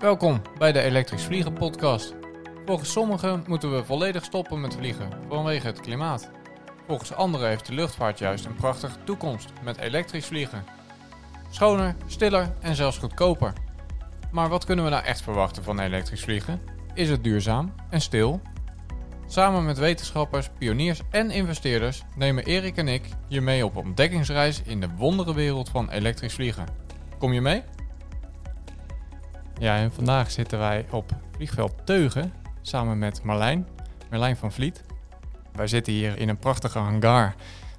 Welkom bij de Elektrisch Vliegen podcast. Volgens sommigen moeten we volledig stoppen met vliegen vanwege het klimaat. Volgens anderen heeft de luchtvaart juist een prachtige toekomst met elektrisch vliegen. Schoner, stiller en zelfs goedkoper. Maar wat kunnen we nou echt verwachten van elektrisch vliegen? Is het duurzaam en stil? Samen met wetenschappers, pioniers en investeerders nemen Erik en ik je mee op ontdekkingsreis in de wonderenwereld van elektrisch vliegen. Kom je mee? Ja, en vandaag zitten wij op vliegveld Teugen samen met Marlijn, Marlijn van Vliet. Wij zitten hier in een prachtige hangar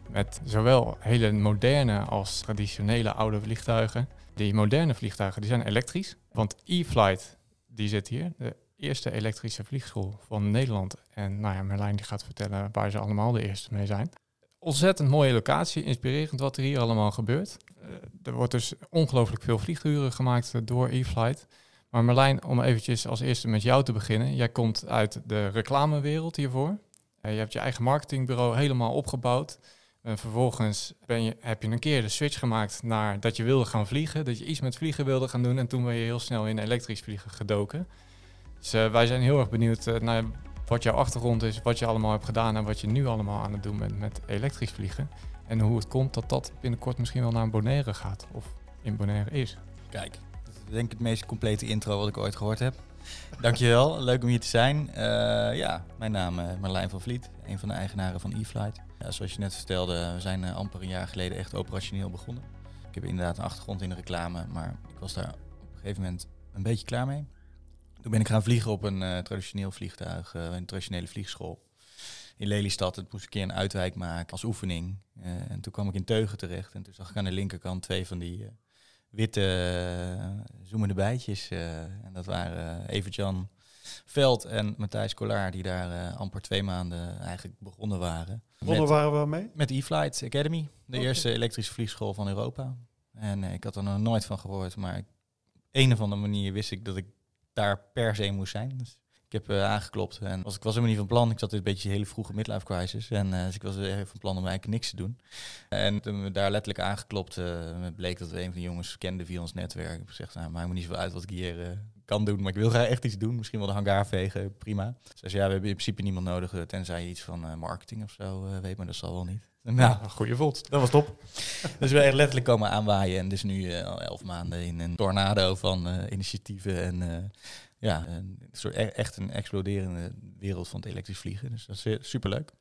met zowel hele moderne als traditionele oude vliegtuigen. Die moderne vliegtuigen die zijn elektrisch, want E-Flight die zit hier, de eerste elektrische vliegschool van Nederland. En nou ja, Marlijn die gaat vertellen waar ze allemaal de eerste mee zijn. Ontzettend mooie locatie, inspirerend wat er hier allemaal gebeurt. Uh, er wordt dus ongelooflijk veel vlieguren gemaakt door E-Flight. Maar Marlijn, om eventjes als eerste met jou te beginnen. Jij komt uit de reclamewereld hiervoor. Uh, je hebt je eigen marketingbureau helemaal opgebouwd. En vervolgens ben je, heb je een keer de switch gemaakt naar dat je wilde gaan vliegen. Dat je iets met vliegen wilde gaan doen. En toen ben je heel snel in elektrisch vliegen gedoken. Dus uh, wij zijn heel erg benieuwd uh, naar wat jouw achtergrond is, wat je allemaal hebt gedaan en wat je nu allemaal aan het doen bent met elektrisch vliegen. En hoe het komt dat dat binnenkort misschien wel naar Bonaire gaat of in Bonaire is. Kijk, denk ik het meest complete intro wat ik ooit gehoord heb. Dankjewel, leuk om hier te zijn. Uh, ja, mijn naam is Marlijn van Vliet, een van de eigenaren van E-Flight. Ja, zoals je net vertelde, we zijn amper een jaar geleden echt operationeel begonnen. Ik heb inderdaad een achtergrond in de reclame, maar ik was daar op een gegeven moment een beetje klaar mee. Toen ben ik gaan vliegen op een traditioneel vliegtuig, een traditionele vliegschool in Lelystad. En moest een keer een uitwijk maken als oefening. En toen kwam ik in Teugen terecht en toen zag ik aan de linkerkant twee van die witte zoemende bijtjes. en dat waren Evert-Jan Veld en Matthijs Kollaar, die daar amper twee maanden eigenlijk begonnen waren. Begonnen waren we mee? Met E-Flight Academy, de okay. eerste elektrische vliegschool van Europa. En ik had er nog nooit van gehoord, maar op een of andere manier wist ik dat ik daar per se moest zijn. Dus ik heb uh, aangeklopt en was, ik was helemaal niet van plan. Ik zat in een beetje een hele vroege midlife crisis. En uh, dus ik was even van plan om eigenlijk niks te doen. En toen we daar letterlijk aangeklopt, uh, bleek dat we een van de jongens kende via ons netwerk. Ik heb gezegd, nou, maakt me niet zo uit wat ik hier kan doen, maar ik wil graag echt iets doen. Misschien wel de hangar vegen, prima. Dus ja, we hebben in principe niemand nodig, tenzij je iets van marketing of zo weet, maar dat zal wel niet. Nou, goede vondst. Dat was top. dus we echt letterlijk komen aanwaaien. En dus nu al elf maanden in een tornado van initiatieven. En ja, een soort e echt een exploderende wereld van het elektrisch vliegen. Dus dat is superleuk.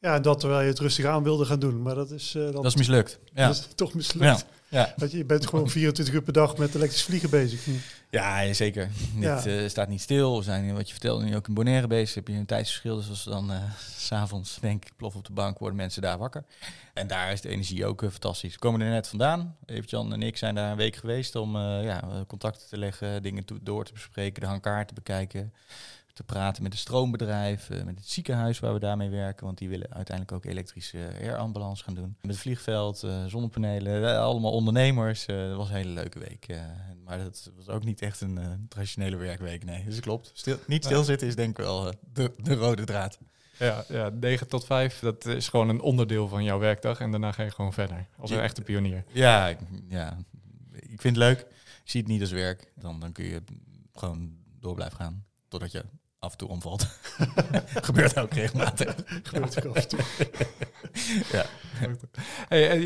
Ja, dat terwijl je het rustig aan wilde gaan doen. Maar dat is... dat, dat is mislukt. Ja. Dat is toch mislukt. Ja. ja. Want je bent gewoon 24 uur per dag met elektrisch vliegen bezig. Ja, zeker. Het ja. uh, staat niet stil. We zijn, wat je vertelde, nu ook in Bonaire bezig. Heb je een tijdsverschil. Dus als dan uh, s'avonds, denk ik, plof op de bank, worden mensen daar wakker. En daar is de energie ook uh, fantastisch. We komen er net vandaan. Evert-Jan en ik zijn daar een week geweest om ja, contacten te leggen, dingen door te bespreken, de hangkaart te bekijken te praten met het stroombedrijf, uh, met het ziekenhuis waar we daarmee werken, want die willen uiteindelijk ook elektrische air-ambulance gaan doen. Met het vliegveld, uh, zonnepanelen, uh, allemaal ondernemers. dat was een hele leuke week. maar dat was ook niet echt een traditionele werkweek, nee. Dus klopt. Stil, niet stilzitten is denk ik wel de, de rode draad. Ja, ja, 9 tot 5, dat is gewoon een onderdeel van jouw werkdag en daarna ga je gewoon verder. Als een echte pionier. Ja, ja, ik vind het leuk. Ik zie het niet als werk. Dan, dan kun je gewoon door blijven gaan totdat je af en toe omvalt. Gebeurt ook regelmatig. Gebeurt ook af en toe. ja. Hey,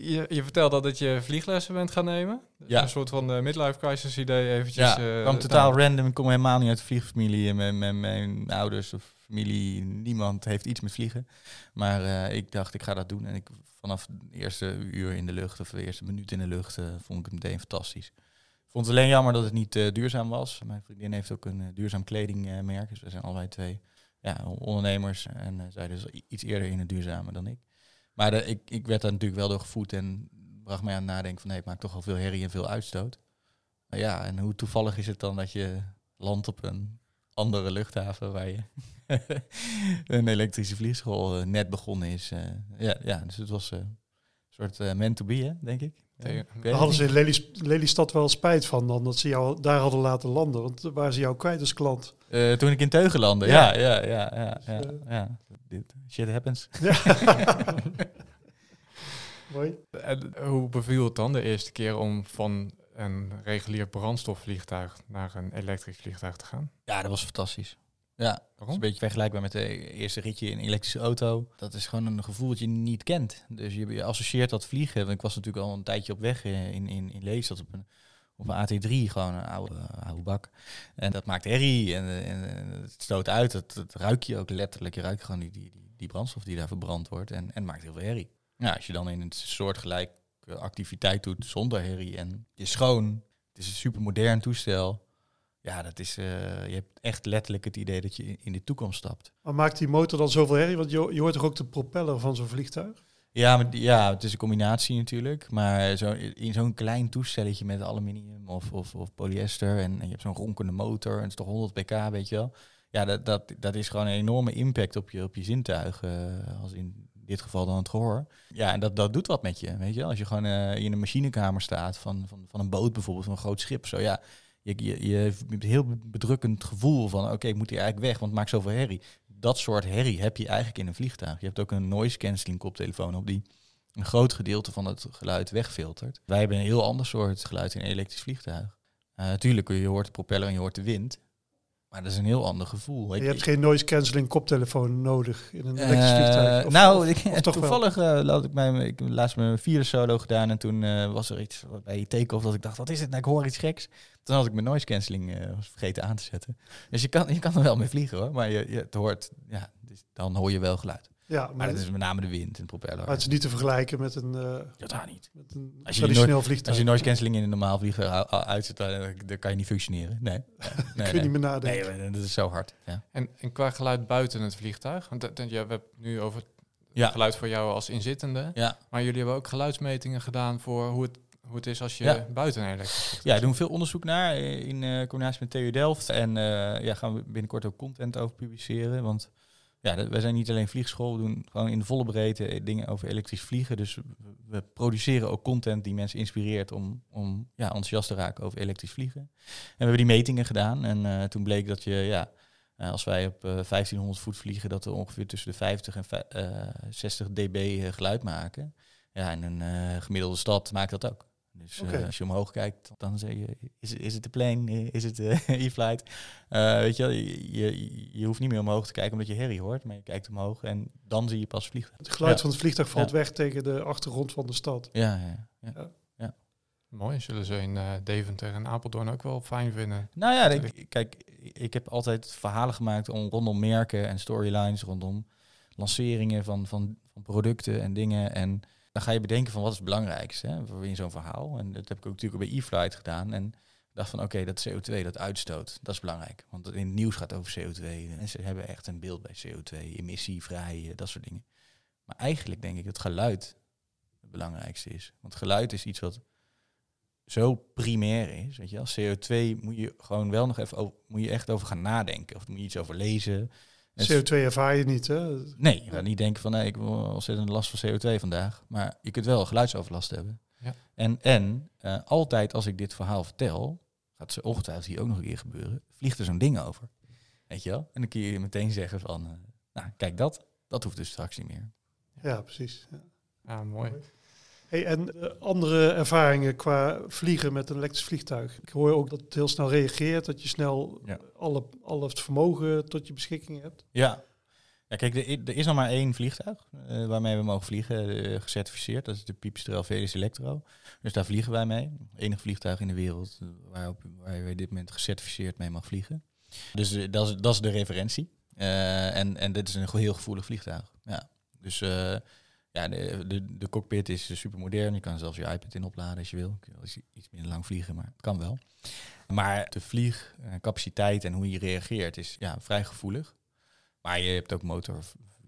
je, je vertelde dat je vlieglessen bent gaan nemen. Ja. Een soort van uh, midlife crisis idee eventjes. Ja, uh, kwam totaal nou. random. Ik kom helemaal niet uit de vliegfamilie. Met, met mijn ouders of familie, niemand heeft iets met vliegen. Maar uh, ik dacht, ik ga dat doen. En ik vanaf de eerste uur in de lucht of de eerste minuut in de lucht vond ik het meteen fantastisch vond het alleen jammer dat het niet uh, duurzaam was. Mijn vriendin heeft ook een uh, duurzaam kledingmerk. dus we zijn allebei twee ja, ondernemers. En uh, zij dus iets eerder in het duurzame dan ik. Maar ik, ik werd daar natuurlijk wel door gevoed en bracht mij aan het nadenken van... nee, het maakt toch al veel herrie en veel uitstoot. Maar ja, en hoe toevallig is het dan dat je landt op een andere luchthaven... waar je een elektrische vliegschool net begonnen is. ja, ja, dus het was een soort meant to be, denk ik. Okay. Hadden ze in Lelystad wel spijt van dan dat ze jou daar hadden laten landen? Want waar ze jou kwijt als klant? Uh, toen ik in Teugen landde, ja. Ja, ja, ja. ja, ja, dus, uh, ja. Dit, shit happens. Ja. Mooi. En hoe beviel het dan de eerste keer om van een regulier brandstofvliegtuig naar een elektrisch vliegtuig te gaan? Ja, dat was fantastisch. Ja, dat is een beetje vergelijkbaar met de eerste ritje in een elektrische auto. Dat is gewoon een gevoel dat je niet kent. Dus je, je associeert dat vliegen. Want ik was natuurlijk al een tijdje op weg in, in, in Leestad op een, op een AT3, gewoon een oude, eh, oude bak. En dat maakt herrie en, en, het stoot uit. Dat, dat ruik je ook letterlijk. Je ruikt gewoon die, die, die, die brandstof die daar verbrand wordt. En, en maakt heel veel herrie. Ja, als je dan in een soortgelijke activiteit doet zonder herrie en is schoon. Het is een super modern toestel. Ja, dat is, eh, je hebt echt letterlijk het idee dat je in de toekomst stapt. Maar maakt die motor dan zoveel herrie? Want je, je hoort toch ook de propeller van zo'n vliegtuig? Ja, maar, ja, het is een combinatie natuurlijk. Maar zo, in zo'n klein toestelletje met aluminium of, of, of polyester en, en je hebt zo'n ronkende motor en het is toch 100 pk, weet je wel. Ja, dat, dat, dat is gewoon een enorme impact op je, op je zintuigen, eh, als in dit geval dan het gehoor. Ja, en dat, dat doet wat met je, weet je wel. Als je gewoon eh, in een machinekamer staat van, van, van een boot bijvoorbeeld, van een groot schip, zo ja. Je, je, hebt een heel bedrukkend gevoel van, oké, ik moet hier eigenlijk weg, want het maakt zoveel herrie. Dat soort herrie heb je eigenlijk in een vliegtuig. Je hebt ook een noise cancelling koptelefoon op die een groot gedeelte van het geluid wegfiltert. Wij hebben een heel ander soort geluid in een elektrisch vliegtuig. Natuurlijk, je hoort de propeller en je hoort de wind. Maar dat is een heel ander gevoel. Je Ik- hebt geen noise cancelling koptelefoon nodig in een eh, elektrisch vliegtuig. Of- nou, of- ik, of toch wel? toevallig had ik mijn, ik laatst mijn vierde solo gedaan en toen eh, was er iets bij take-off dat ik dacht, wat is het nou, ik hoor iets geks. Toen had ik mijn noise cancelling vergeten aan te zetten. Dus je kan, je kan er wel mee vliegen hoor, maar je, je het hoort, ja, dus dan hoor je wel geluid. Ja, Maar maar, dat is met name de wind en de propeller. maar het is niet te vergelijken met een, eh, Totaal niet. met een Als je traditioneel Als vliegtuig. je noise cancelling in een normaal vliegtuig uitzet, dan, dan kan je niet functioneren. Nee. nee, kun je nee. niet meer Nee, nadenken. maar dat is zo hard. Ja. En, en qua geluid buiten het vliegtuig? Want dat, ja, we hebben nu over Ja. geluid voor jou als inzittende. Ja. Maar jullie hebben ook geluidsmetingen gedaan voor hoe het, hoe het is als je Ja. buiten een elektrisch vliegtuig ja, we doen veel onderzoek naar eh, in eh, combinatie met TU Delft. En eh, ja, gaan we binnenkort ook content over publiceren. Want ja, wij zijn niet alleen vliegschool, we doen gewoon in de volle breedte eh, dingen over elektrisch vliegen. Dus we- produceren ook content die mensen inspireert om, om ja, enthousiast te raken over elektrisch vliegen. En we hebben die metingen gedaan. En eh, toen bleek dat je, ja, eh, als wij op eh, 1500 voet vliegen, dat we ongeveer tussen de 50 en vij- eh, 60 dB eh, geluid maken. Ja, in een eh, gemiddelde stad maakt dat ook. Dus eh, Oké. als je omhoog kijkt, dan zeg je, is, is het de plane, Eh, is het eh, e-flight? Eh, weet je, wel, je, je, je hoeft niet meer omhoog te kijken omdat je herrie hoort, maar je kijkt omhoog en dan zie je pas vliegen. Het geluid Ja. van het vliegtuig valt Ja. weg tegen de achtergrond van de stad. Ja, ja, ja. Mooi, zullen ze in eh, Deventer en Apeldoorn ook wel fijn vinden. Nou ja, ik, kijk, ik heb altijd verhalen gemaakt om, rondom merken en storylines, rondom lanceringen van, van, van producten en dingen. En ga je bedenken van wat is het belangrijkste voor in zo'n verhaal. En dat heb ik ook natuurlijk bij e-flight gedaan. En dacht van oké, dat CO2, dat uitstoot, dat is belangrijk. Want in het nieuws gaat over CO2. En ze hebben echt een beeld bij CO2, emissievrij, eh, dat soort dingen. Maar eigenlijk denk ik dat geluid het belangrijkste is. Want geluid is iets wat zo primair is. Weet je wel? CO2 moet je gewoon wel nog even moet je echt over gaan nadenken. Of moet je iets over lezen. En s- CO2 ervaar je niet, hè? Nee, je gaat niet denken van nee, ik heb wel ontzettend last van CO2 vandaag. Maar je kunt wel geluidsoverlast hebben. Ja. En, en eh, altijd als ik dit verhaal vertel, gaat ze ongetwijfeld hier ook nog een keer gebeuren, vliegt er zo'n ding over. Weet je wel? En dan kun je meteen zeggen van, eh, nou kijk dat, dat hoeft dus straks niet meer. Ja, precies. Ja. Ja, mooi. Hey, en eh, andere ervaringen qua vliegen met een elektrisch vliegtuig? Ik hoor ook dat het heel snel reageert, dat je snel Ja. alle, alle het vermogen tot je beschikking hebt. Ja. Ja, kijk, er, is nog maar één vliegtuig eh, waarmee we mogen vliegen, eh, gecertificeerd. Dat is de Pipistrel Velis Electro. Dus daar vliegen wij mee. Enig vliegtuig in de wereld eh, waarop, waar je dit moment gecertificeerd mee mag vliegen. Dus eh, dat, is, dat is de referentie. Eh, en, en dit is een heel gevoelig vliegtuig. Ja. Dus eh, ja, de, de, de cockpit is super modern. Je kan zelfs je iPad in opladen als je wil. Je wel iets- minder lang vliegen, maar het kan wel. Maar de vliegcapaciteit en hoe je reageert is ja, vrij gevoelig. Maar je hebt ook motor.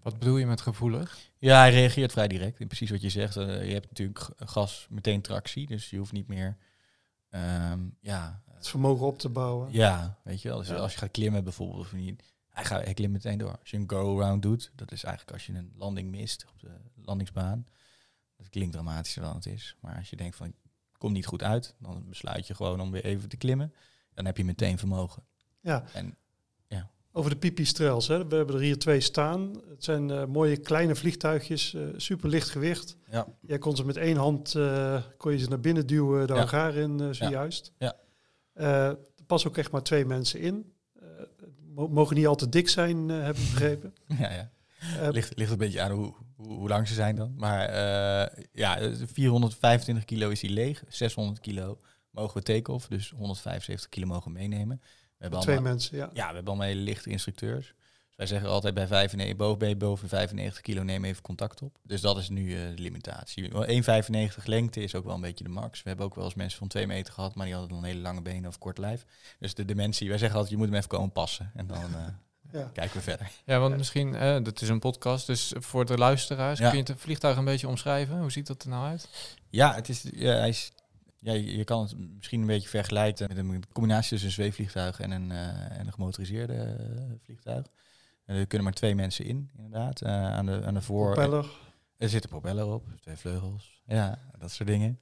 Wat bedoel je met gevoelig? Ja, hij reageert vrij direct. En precies wat je zegt. eh, je hebt natuurlijk gas meteen tractie. Dus je hoeft niet meer... ehm, ja, Het vermogen op te bouwen. ja, weet je wel. Dus Ja. als je gaat klimmen bijvoorbeeld, of niet, hij, gaat, hij klimt meteen door. Als je een go-around doet, dat is eigenlijk als je een landing mist op de landingsbaan. Dat klinkt dramatischer dan het is. Maar als je denkt van, ik kom niet goed uit, dan besluit je gewoon om weer even te klimmen. Dan heb je meteen vermogen. Ja. En over de pipistrels. Hè. We hebben er hier twee staan. Het zijn eh, mooie kleine vliegtuigjes, eh, super licht gewicht. Ja. Jij kon ze met één hand eh, kon je ze naar binnen duwen, de Ja. hangar in zojuist. Ja. Eh, er passen ook echt maar twee mensen in. Mo- mogen niet al te dik zijn, eh, heb ik begrepen. Ja, ja. Eh, Ligt, ligt een beetje aan hoe, hoe, hoe lang ze zijn dan. Maar eh, ja, eh, 425 kilo is die leeg. 600 kilo mogen we take-off. Dus 175 kilo mogen we meenemen. We hebben twee allemaal, mensen, ja. ja, we hebben allemaal hele lichte instructeurs. Wij zeggen altijd bij 95, boven, je boven 95 kilo neem even contact op. Dus dat is nu eh, de limitatie. Wel 1,95 lengte is ook wel een beetje de max. We hebben ook wel eens mensen van 2 meter gehad, maar die hadden dan hele lange benen of kort lijf. Dus de dimensie, wij zeggen altijd, je moet hem even komen passen. En dan eh, ja. kijken we verder. Ja, want misschien, eh, dat is een podcast, dus voor de luisteraars, Ja. kun je het vliegtuig een beetje omschrijven? Hoe ziet dat er nou uit? Ja, het is, ja, hij is, ja, je je kan het misschien een beetje vergelijken met een combinatie tussen een zweefvliegtuig en een, eh, en een gemotoriseerde vliegtuig. Er kunnen maar twee mensen in, inderdaad. Eh, aan, de, aan de voor. Propeller. Er zit een propeller op, twee vleugels. Ja, dat soort dingen.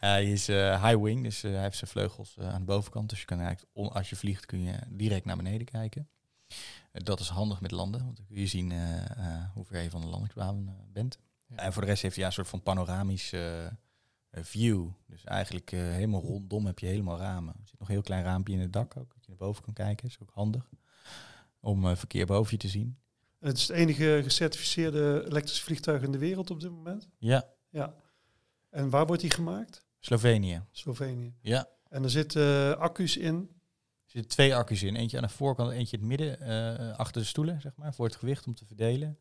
Hij is eh, high wing, dus eh, hij heeft zijn vleugels eh, aan de bovenkant. Dus je kan eigenlijk, on- als je vliegt, kun je direct naar beneden kijken. Eh, dat is handig met landen, want dan kun je zien eh, eh, hoe ver je van de landingsbaan eh, bent. Ja. En voor de rest heeft hij ja, een soort van panoramisch eh, eh, view. Dus eigenlijk eh, helemaal rondom heb je helemaal ramen. Er zit nog een heel klein raampje in het dak ook, dat je naar boven kan kijken. is ook handig om eh, verkeer boven je te zien. En het is het enige gecertificeerde elektrische vliegtuig in de wereld op dit moment. Ja, Ja. En waar wordt die gemaakt? Slovenië. Slovenië. Ja, En er zitten accu's in. Er zitten twee accu's in. Eentje aan de voorkant, eentje in het midden, eh, achter de stoelen, zeg maar, voor het gewicht om te verdelen.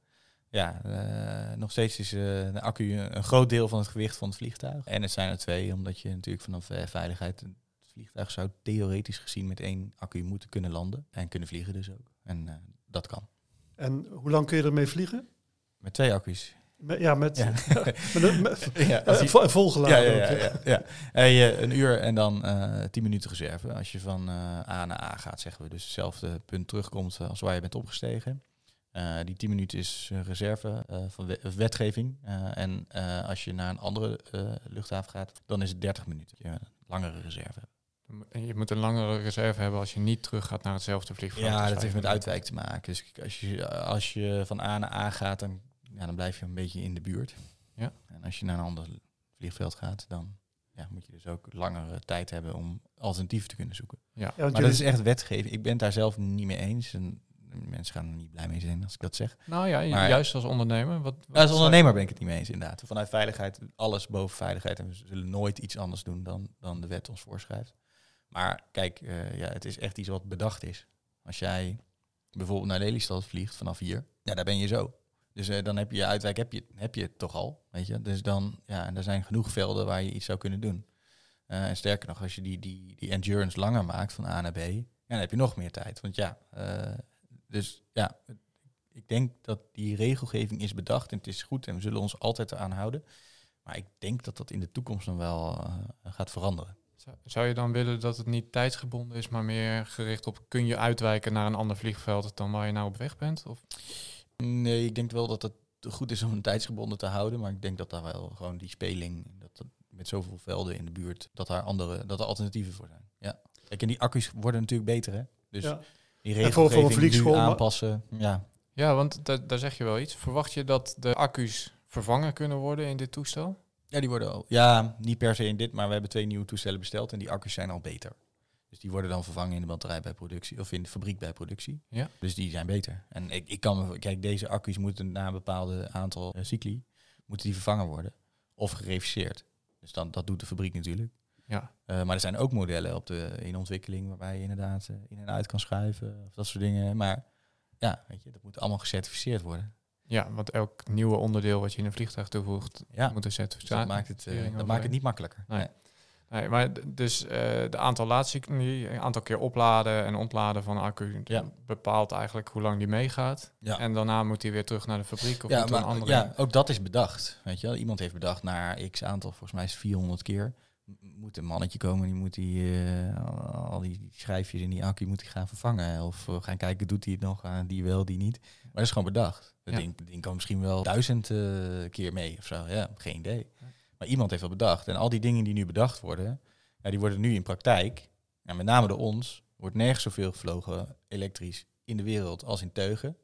Ja, eh, nog steeds is eh, de accu een, een groot deel van het gewicht van het vliegtuig. En het zijn er twee, omdat je natuurlijk vanaf eh, veiligheid... Het vliegtuig zou theoretisch gezien met één accu moeten kunnen landen. En kunnen vliegen dus ook. En eh, dat kan. En hoe lang kun je ermee vliegen? Met twee accu's. Met, ja, met, Ja. met, een- met ja, eh, als volgeladen. ja, ja. Eh, je- een uur en dan tien minuten reserve. Als je van A naar A gaat, zeggen we. Dus hetzelfde punt terugkomt als waar je bent opgestegen. Die 10 minuten is reserve van wetgeving. En als je naar een andere luchthaven gaat, dan is het 30 minuten. Je een langere reserve. En je moet een langere reserve hebben als je niet terug gaat naar hetzelfde vliegveld. Ja, Dus dat heeft met uitwijk te maken. Dus als je, als je van A naar A gaat, dan, ja, dan blijf je een beetje in de buurt. Ja. En als je naar een ander vliegveld gaat, dan ja, moet je dus ook langere tijd hebben om alternatieven te kunnen zoeken. Ja. Maar dat jullie- is echt wetgeving. Ik ben het daar zelf niet mee eens. En mensen gaan er niet blij mee zijn als ik dat zeg. Nou ja, Maar- juist als ondernemer. Wat, wat Als ondernemer ben ik het niet mee eens, inderdaad. Vanuit veiligheid, alles boven veiligheid. En we zullen nooit iets anders doen dan, dan de wet ons voorschrijft. Maar kijk, eh, ja, het is echt iets wat bedacht is. Als jij bijvoorbeeld naar Lelystad vliegt vanaf hier, ja, daar ben je zo. Dus eh, dan heb je je heb je, heb je het toch al, weet je. Dus dan, ja, en er zijn genoeg velden waar je iets zou kunnen doen. Eh, en sterker nog, als je die, die, die endurance langer maakt van A naar B, dan heb je nog meer tijd. Want ja, dus ja, ik denk dat die regelgeving is bedacht en het is goed en we zullen ons altijd eraan houden. Maar ik denk dat dat in de toekomst nog wel gaat veranderen. Zou- je dan willen dat het niet tijdsgebonden is, maar meer gericht op kun je uitwijken naar een ander vliegveld dan waar je nou op weg bent? Of? Nee, ik denk wel dat het goed is om een tijdsgebonden te houden, maar ik denk dat daar wel gewoon die speling, dat, dat met zoveel velden in de buurt, dat daar andere, dat er alternatieven voor zijn. Ja. Kijk, en die accu's worden natuurlijk beter, hè? Dus ja. die voor- voor regelgeving vliegschool, nu aanpassen, ja. Ja, want da- daar zeg je wel iets. Verwacht je dat de accu's vervangen kunnen worden in dit toestel? Ja, die worden al. Ja, niet per se in dit, maar we hebben twee nieuwe toestellen besteld en die accu's zijn al beter. Dus die worden dan vervangen in de batterij bij productie of in de fabriek bij productie. Ja. Dus die zijn beter. En ik, ik kan me, kijk, deze accu's moeten na een bepaalde aantal eh, cycli moeten die vervangen worden of gereviseerd. Dus dan, dat doet de fabriek natuurlijk. Ja. Eh, maar er zijn ook modellen op de, in ontwikkeling waarbij je inderdaad eh, in en uit kan schuiven of dat soort dingen. Maar ja, weet je, dat moet allemaal gecertificeerd worden. Ja, want elk nieuwe onderdeel wat je in een vliegtuig toevoegt, Ja, moet een dus certificaat. dat maakt het, eh, dat maakt het niet makkelijker. Nee. Nee. Nee, maar dus eh de aantal laadcycli, een aantal keer opladen en ontladen van accu Ja. bepaalt eigenlijk hoe lang die meegaat. Ja. En daarna moet hij weer terug naar de fabriek of ja, een andere. ja, ook dat is bedacht. Weet je wel? Iemand heeft bedacht naar x aantal, volgens mij is het 400 keer. Moet een mannetje komen, die moet die, eh, al die die schijfjes in die accu moet hij gaan vervangen. Of we gaan kijken, doet hij het nog? Ah, die wel, die niet. Maar dat is gewoon bedacht. Dat Ja. ding, dat ding kan misschien wel duizend eh, keer mee of zo. Ja, geen idee. Maar iemand heeft dat bedacht. En al die dingen die nu bedacht worden, ja, die worden nu in praktijk, ja, met name door ons, wordt nergens zoveel gevlogen elektrisch in de wereld als in teugen.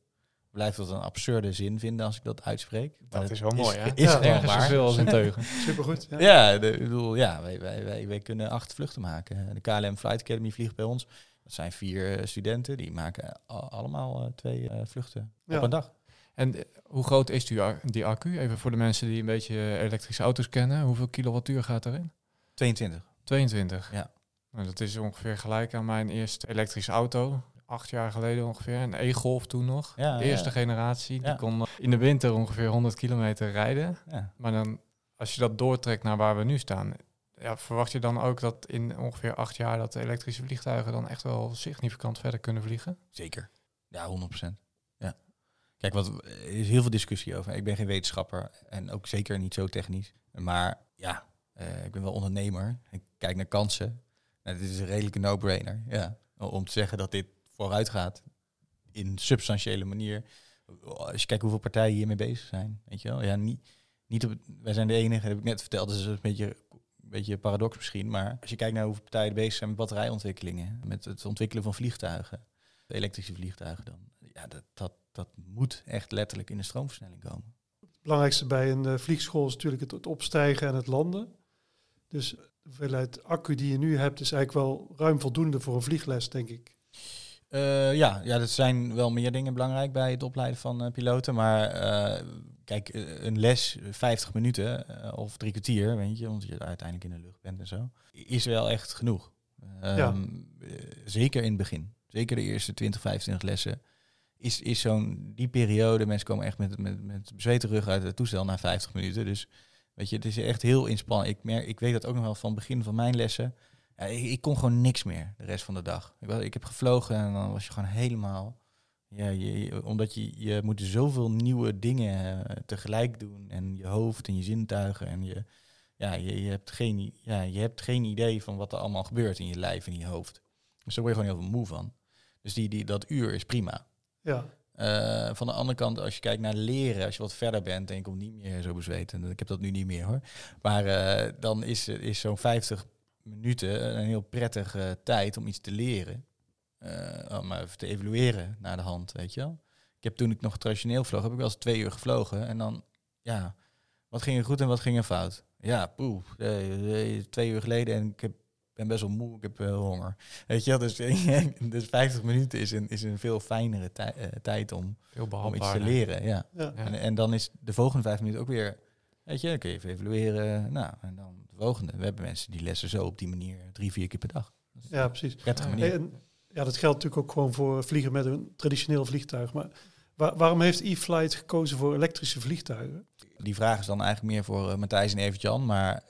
Blijf dat een absurde zin vinden als ik dat uitspreek. Maar Dat is wel mooi, hè? Is Ja, gewoon Nergens waar. zoveel als een teugen. Supergoed. Ja. Ja, de, ik bedoel, ja wij, wij, wij, wij kunnen acht vluchten maken. De KLM Flight Academy vliegt bij ons. Dat zijn vier eh, studenten, die maken allemaal eh, twee vluchten Ja. op een dag. En eh, hoe groot is die, accu? Even voor de mensen die een beetje elektrische auto's kennen. Hoeveel kilowattuur gaat erin? 22. 22. Ja. Nou, dat is ongeveer gelijk aan mijn eerste elektrische auto. Acht jaar geleden ongeveer. Een E-Golf toen nog. Ja, de eerste ja. generatie. Die Ja. kon eh, in de winter ongeveer 100 kilometer rijden. Ja. Maar dan, als je dat doortrekt naar waar we nu staan... Ja, verwacht je dan ook dat in ongeveer acht jaar... dat de elektrische vliegtuigen dan echt wel significant verder kunnen vliegen? Zeker. Ja, 100%. Ja. Kijk, wat, er is heel veel discussie over. Ik ben geen wetenschapper en ook zeker niet zo technisch. Maar ja, eh, ik ben wel ondernemer. Ik kijk naar kansen. Nou, dit is een redelijke no-brainer. Ja. Om te zeggen dat dit vooruit gaat in substantiële manier. Als je kijkt hoeveel partijen hiermee bezig zijn. Weet je wel? Ja, niet, niet op, wij zijn de enige, heb ik net verteld. Dat is een beetje, een beetje paradox misschien. Maar als je kijkt naar hoeveel partijen bezig zijn met batterijontwikkelingen. Met het ontwikkelen van vliegtuigen elektrische vliegtuigen dan. Ja, dat, dat, dat moet echt letterlijk in de stroomversnelling komen. Het belangrijkste bij een eh, vliegschool is natuurlijk het, het opstijgen en het landen. Dus de hoeveelheid accu die je nu hebt is eigenlijk wel ruim voldoende voor een vliegles, denk ik. Eh, ja, ja, er zijn wel meer dingen belangrijk bij het opleiden van eh, piloten. Maar kijk, een les, eh, 50 minuten of drie kwartier, weet je, omdat je uiteindelijk in de lucht bent en zo, is wel echt genoeg. Ehm, Ja. eh, zeker in het begin. Zeker de eerste 20, 25 lessen. Is, is zo'n die periode, mensen komen echt met, met, met bezweten rug uit het toestel na 50 minuten. Dus weet je, het is echt heel inspannend. Ik, merk, ik weet dat ook nog wel van het begin van mijn lessen. Ja, ik, kon gewoon niks meer de rest van de dag. Ik, ik heb gevlogen en dan was je gewoon helemaal. Ja, je, omdat je, je moet zoveel nieuwe dingen eh, tegelijk doen. En je hoofd en je zintuigen. En je, ja, je, je, hebt geen, ja, je hebt geen idee van wat er allemaal gebeurt in je lijf en in je hoofd. Dus daar word je gewoon heel veel moe van. Dus die, die, dat uur is prima. Ja, Eh, van de andere kant, als je kijkt naar leren, als je wat verder bent en je komt niet meer zo bezweet, en ik heb dat nu niet meer hoor, maar eh, dan is, is zo'n 50 minuten een heel prettige tijd om iets te leren. Eh, om even te evalueren naar de hand, weet je wel. Ik heb toen ik nog traditioneel vloog, heb ik wel eens twee uur gevlogen en dan, ja, wat ging er goed en wat ging er fout? Ja, poeh, eh, eh, twee uur geleden en ik heb, ben best wel moe, ik heb wel honger. Weet je dus, dus 50 minuten is een, is een veel fijnere tij- eh, tijd om, om iets te leren. Ja. ja. En, en dan is de volgende vijf minuten ook weer, weet je, dan kun je even evalueren. Nou, en dan de volgende. We hebben mensen die lessen zo op die manier drie, vier keer per dag. Ja precies. prettige Ja. manier. En, ja, dat geldt natuurlijk ook gewoon voor vliegen met een traditioneel vliegtuig. Maar wa- waarom heeft E-Flight gekozen voor elektrische vliegtuigen? Die vraag is dan eigenlijk meer voor eh, Matthijs en Evert-Jan. Maar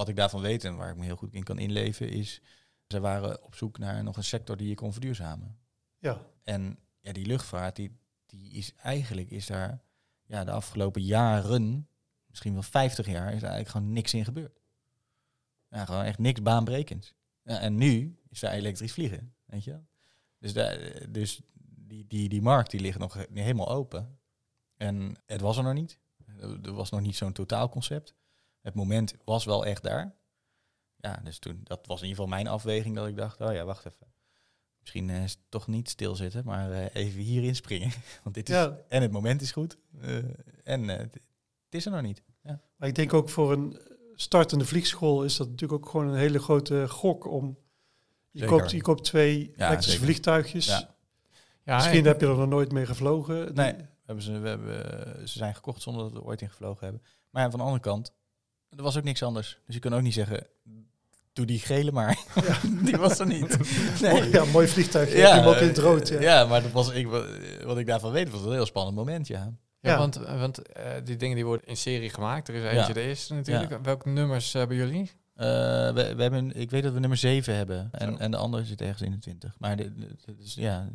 wat ik daarvan weet en waar ik me heel goed in kan inleven is... zij waren op zoek naar nog een sector die je kon verduurzamen. Ja, En ja, die luchtvaart, die, die is eigenlijk is daar ja, de afgelopen jaren, misschien wel 50 jaar, is er eigenlijk gewoon niks in gebeurd. Ja, gewoon echt niks baanbrekends. Ja, en nu is daar elektrisch vliegen, weet je. Dus, daar, dus die, die, die markt die ligt nog he- helemaal open. En het was er nog niet. Er was nog niet zo'n totaalconcept. Het moment was wel echt daar. Ja, dus toen, dat was in ieder geval mijn afweging dat ik dacht, oh ja, wacht even. Misschien eh, is het toch niet stilzitten, maar eh, even hierin springen. Want dit is, Ja. en het moment is goed. eh, en eh, het is er nog niet. Ja. maar ik denk ook voor een startende vliegschool is dat natuurlijk ook gewoon een hele grote gok om... Je, Zeker. koopt, je koopt twee elektrische zeker. vliegtuigjes. Ja. Ja, Misschien heb je er nog nooit mee gevlogen. Nee, we hebben ze, we hebben, ze zijn gekocht zonder dat we er ooit in gevlogen hebben. Maar ja, van de andere kant, er was ook niks anders. Dus je kan ook niet zeggen, doe die gele maar. die was er niet. Mooi- Ja, mooi vliegtuig. Ja, hem ook in het eh, rood. Ja. ja, maar dat was, ik, wat ik daarvan weet, was een heel spannend moment, ja. Ja, Ja. want, want eh, die dingen die worden in serie gemaakt. Er is Ja. eentje de eerste natuurlijk. Welke nummers hebben jullie? Eh, we, we hebben, ik weet dat we nummer 7 hebben. En, en de andere zit ergens in de 20. Maar de, de- de- dus, ja,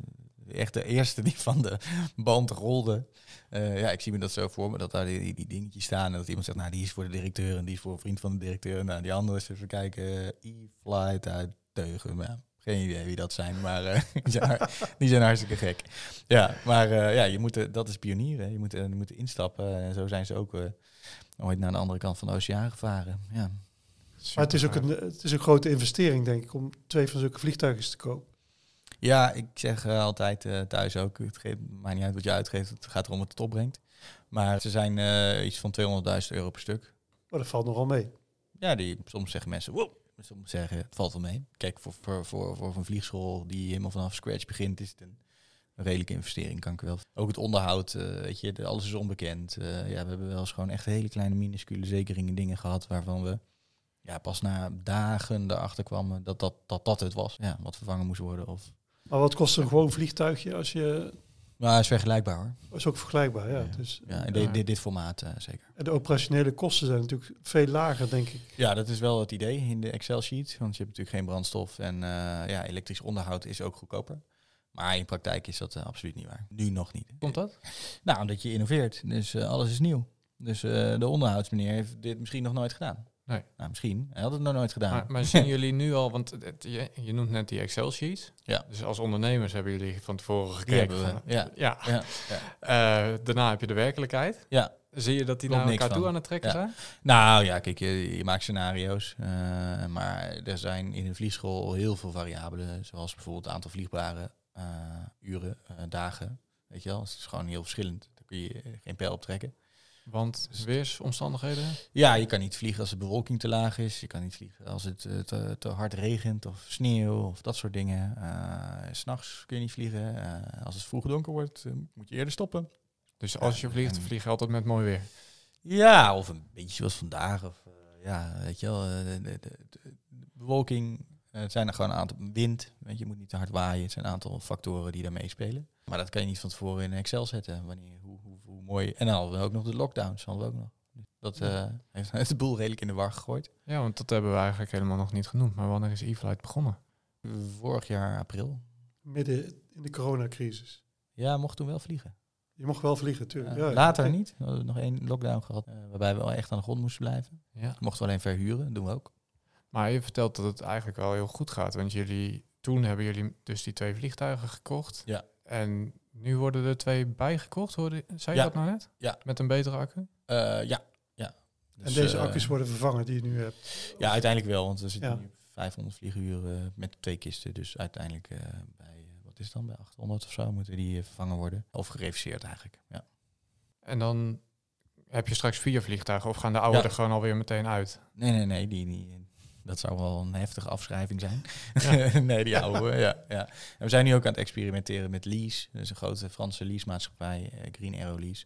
echt de eerste die van de band rolde. Eh, ja, ik zie me dat zo voor me, dat daar die, dingetjes staan. En dat iemand zegt, nou, die is voor de directeur en die is voor een vriend van de directeur. Nou, die andere is even kijken, eh, E-Flight uit Teugen. Geen idee wie dat zijn, maar eh, die, zijn die zijn hartstikke gek. Ja, maar ja, je moet, dat is pionieren. Je moet, je moet instappen. En zo zijn ze ook ooit naar de andere kant van de oceaan gevaren. Ja. Maar het is ook een, het is een grote investering, denk ik, om twee van zulke vliegtuigen te kopen. Ja, ik zeg eh, altijd eh, thuis ook, het geeft, maakt niet uit wat je uitgeeft, het gaat erom wat het opbrengt. Maar ze zijn eh, iets van 200.000 euro per stuk. Maar dat valt nogal mee. Ja, die, soms zeggen mensen, wow, soms zeggen het valt wel mee. Kijk, voor, voor, voor, voor een vliegschool die helemaal vanaf scratch begint, is het een, redelijke investering, kan ik wel. Ook het onderhoud, weet je, alles is onbekend. Ja, we hebben wel eens gewoon echt hele kleine minuscule zekeringen dingen gehad waarvan we ja, pas na dagen erachter kwamen dat dat, dat, dat het was. Ja, wat vervangen moest worden. Of... Maar wat kost een gewoon vliegtuigje als je... Maar is vergelijkbaar hoor. Is ook vergelijkbaar, ja. Ja. Dus, Ja, dit, dit, dit formaat eh, zeker. En de operationele kosten zijn natuurlijk veel lager, denk ik. Ja, dat is wel het idee in de Excel-sheet. Want je hebt natuurlijk geen brandstof en eh, ja, elektrisch onderhoud is ook goedkoper. Maar in praktijk is dat eh, absoluut niet waar. Nu nog niet. Komt dat? Nou, omdat je innoveert. Dus alles is nieuw. Dus eh, de onderhoudsmeneer heeft dit misschien nog nooit gedaan. Nee. Nou, misschien. Hij had het nog nooit gedaan. Maar, maar zien jullie nu al, want het- je, je noemt net die Excel-sheet. Ja. Dus als ondernemers hebben jullie van tevoren gekeken. van- Ja. ja. Ja, Eh, daarna heb je de werkelijkheid. ja. Zie je dat die Klopt naar elkaar toe van. aan het trekken Ja. zijn? Nou ja, kijk, je, je maakt scenario's. eh, maar er zijn in een vliegschool heel veel variabelen. Zoals bijvoorbeeld het aantal vliegbare eh, uren, dagen. Weet je wel, het is gewoon heel verschillend. Daar kun je geen pijl op trekken. Want Dus- weersomstandigheden? Ja, je kan niet vliegen als de bewolking te laag is. Je kan niet vliegen als het eh, te, te hard regent of sneeuw of dat soort dingen. Eh, S S'nachts kun je niet vliegen. Eh, als het vroeg donker wordt, eh, moet je eerder stoppen. Dus als je vliegt, vlieg je altijd met mooi weer. Ja, of een beetje zoals vandaag. Of, eh, ja, weet je wel, eh, de, de, de- de bewolking. eh, het zijn er gewoon een aantal wind. Weet je, je moet niet te hard waaien. Het zijn een aantal factoren die daar meespelen. Maar dat kan je niet van tevoren in Excel zetten. Wanneer, hoe mooi. En dan hadden we ook nog de lockdowns. Hadden we ook nog. Dat eh, heeft, de boel redelijk in de war gegooid. Ja, want dat hebben we eigenlijk helemaal nog niet genoemd. Maar wanneer is e-flight begonnen? Vorig jaar april. Midden in de coronacrisis. Ja, mocht toen wel vliegen. Je mocht wel vliegen, natuurlijk. Eh, ja, later ja. niet. We hadden nog één lockdown gehad. eh, waarbij we wel echt aan de grond moesten blijven. Ja. Mochten we alleen verhuren. doen we ook. Maar je vertelt dat het eigenlijk wel heel goed gaat. Want jullie, toen hebben jullie dus die twee vliegtuigen gekocht. Ja. En nu worden er twee bijgekocht, hoorde, zei je Ja. dat nou net? Ja. Met een betere accu? Eh, ja. ja. En Dus, deze eh, accu's worden vervangen die je nu hebt. Ja, uiteindelijk wel, want we zitten Ja. nu op 500 vlieguren met twee kisten. Dus uiteindelijk eh, bij, eh, wat is het dan, bij 800 of zo moeten die eh, vervangen worden. Of gereviseerd eigenlijk, ja. En dan heb je straks vier vliegtuigen of gaan de oude Ja. er gewoon alweer meteen uit? Nee, nee, nee, die, die, dat zou wel een heftige afschrijving zijn. Ja. nee, die oude, ja, ja. En we zijn nu ook aan het experimenteren met lease. Dat is een grote Franse leasemaatschappij, eh, Green Arrow Lease.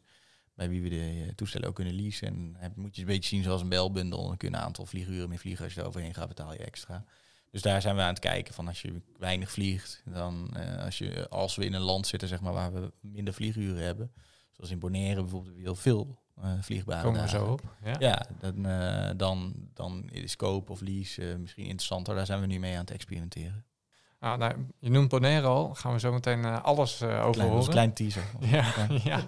Bij wie we de eh, toestellen ook kunnen leasen. En moet je een beetje zien zoals een belbundel. Dan kun je een aantal vlieguren meer vliegen. Als je er overheen gaat, betaal je extra. Dus daar zijn we aan het kijken van als je weinig vliegt, dan eh, als, je, als we in een land zitten zeg maar, waar we minder vlieguren hebben, zoals in Bonaire bijvoorbeeld, heel veel vliegbare Komen we dagen. zo op. Ja. Ja, dan, eh, dan, dan is koop of lease eh, misschien interessanter. Daar zijn we nu mee aan het experimenteren. Ah, nou, je noemt Bonaire al. Gaan we zo meteen eh, alles eh, over Klein, horen. een klein teaser. Ja, ja.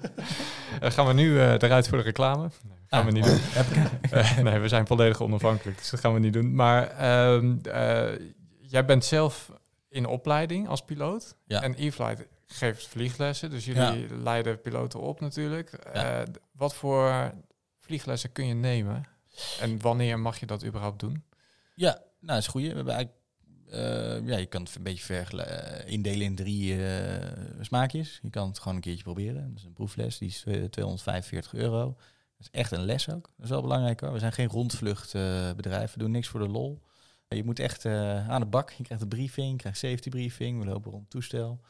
Eh, gaan we nu eh, eruit voor de reclame? Nee, gaan Ah, we niet mooi. doen. Eh, nee, we zijn volledig onafhankelijk, dus dat gaan we niet doen. Maar ehm, eh, jij bent zelf in opleiding als piloot. Ja. En E-Flight geeft vlieglessen, dus jullie leiden piloten op natuurlijk. Ja. Eh, wat voor vlieglessen kun je nemen? En wanneer mag je dat überhaupt doen? Ja, nou, dat is goed. We hebben eigenlijk, eh, ja, je kan het een beetje eh, indelen in drie smaakjes. Je kan het gewoon een keertje proberen. Dat is een proefles, die is eh, 245 euro. Dat is echt een les ook. Dat is wel belangrijk hoor. We zijn geen rondvluchtbedrijf. we doen niks voor de lol. Je moet echt aan de bak. Je krijgt een briefing, je krijgt safety briefing. We lopen rond het toestel.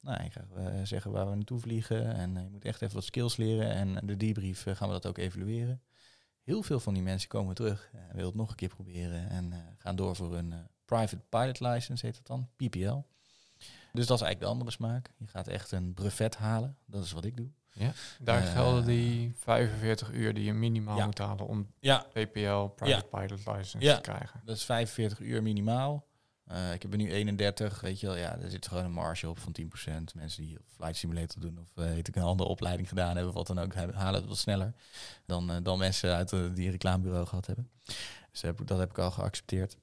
Nou, je krijgt eh, zeggen waar we naartoe vliegen. En eh, je moet echt even wat skills leren. En de debrief eh, gaan we dat ook evalueren. Heel veel van die mensen komen terug en willen het nog een keer proberen. En gaan door voor een private pilot license, heet dat dan, PPL. Dus dat is eigenlijk de andere smaak. Je gaat echt een brevet halen. Dat is wat ik doe. Daar Eh, gelden die 45 uur die je minimaal ja. moet halen om Ja, PPL, Private Pilot License Ja. te krijgen. dat is 45 uur minimaal. Eh, ik heb er nu 31, weet je wel. Ja, er zit gewoon een marge op van 10%. Mensen die Flight Simulator doen of weet ik, een andere opleiding gedaan hebben, wat dan ook, halen het wat sneller dan, eh, dan mensen uit die een reclamebureau gehad hebben. Dus dat heb ik al geaccepteerd.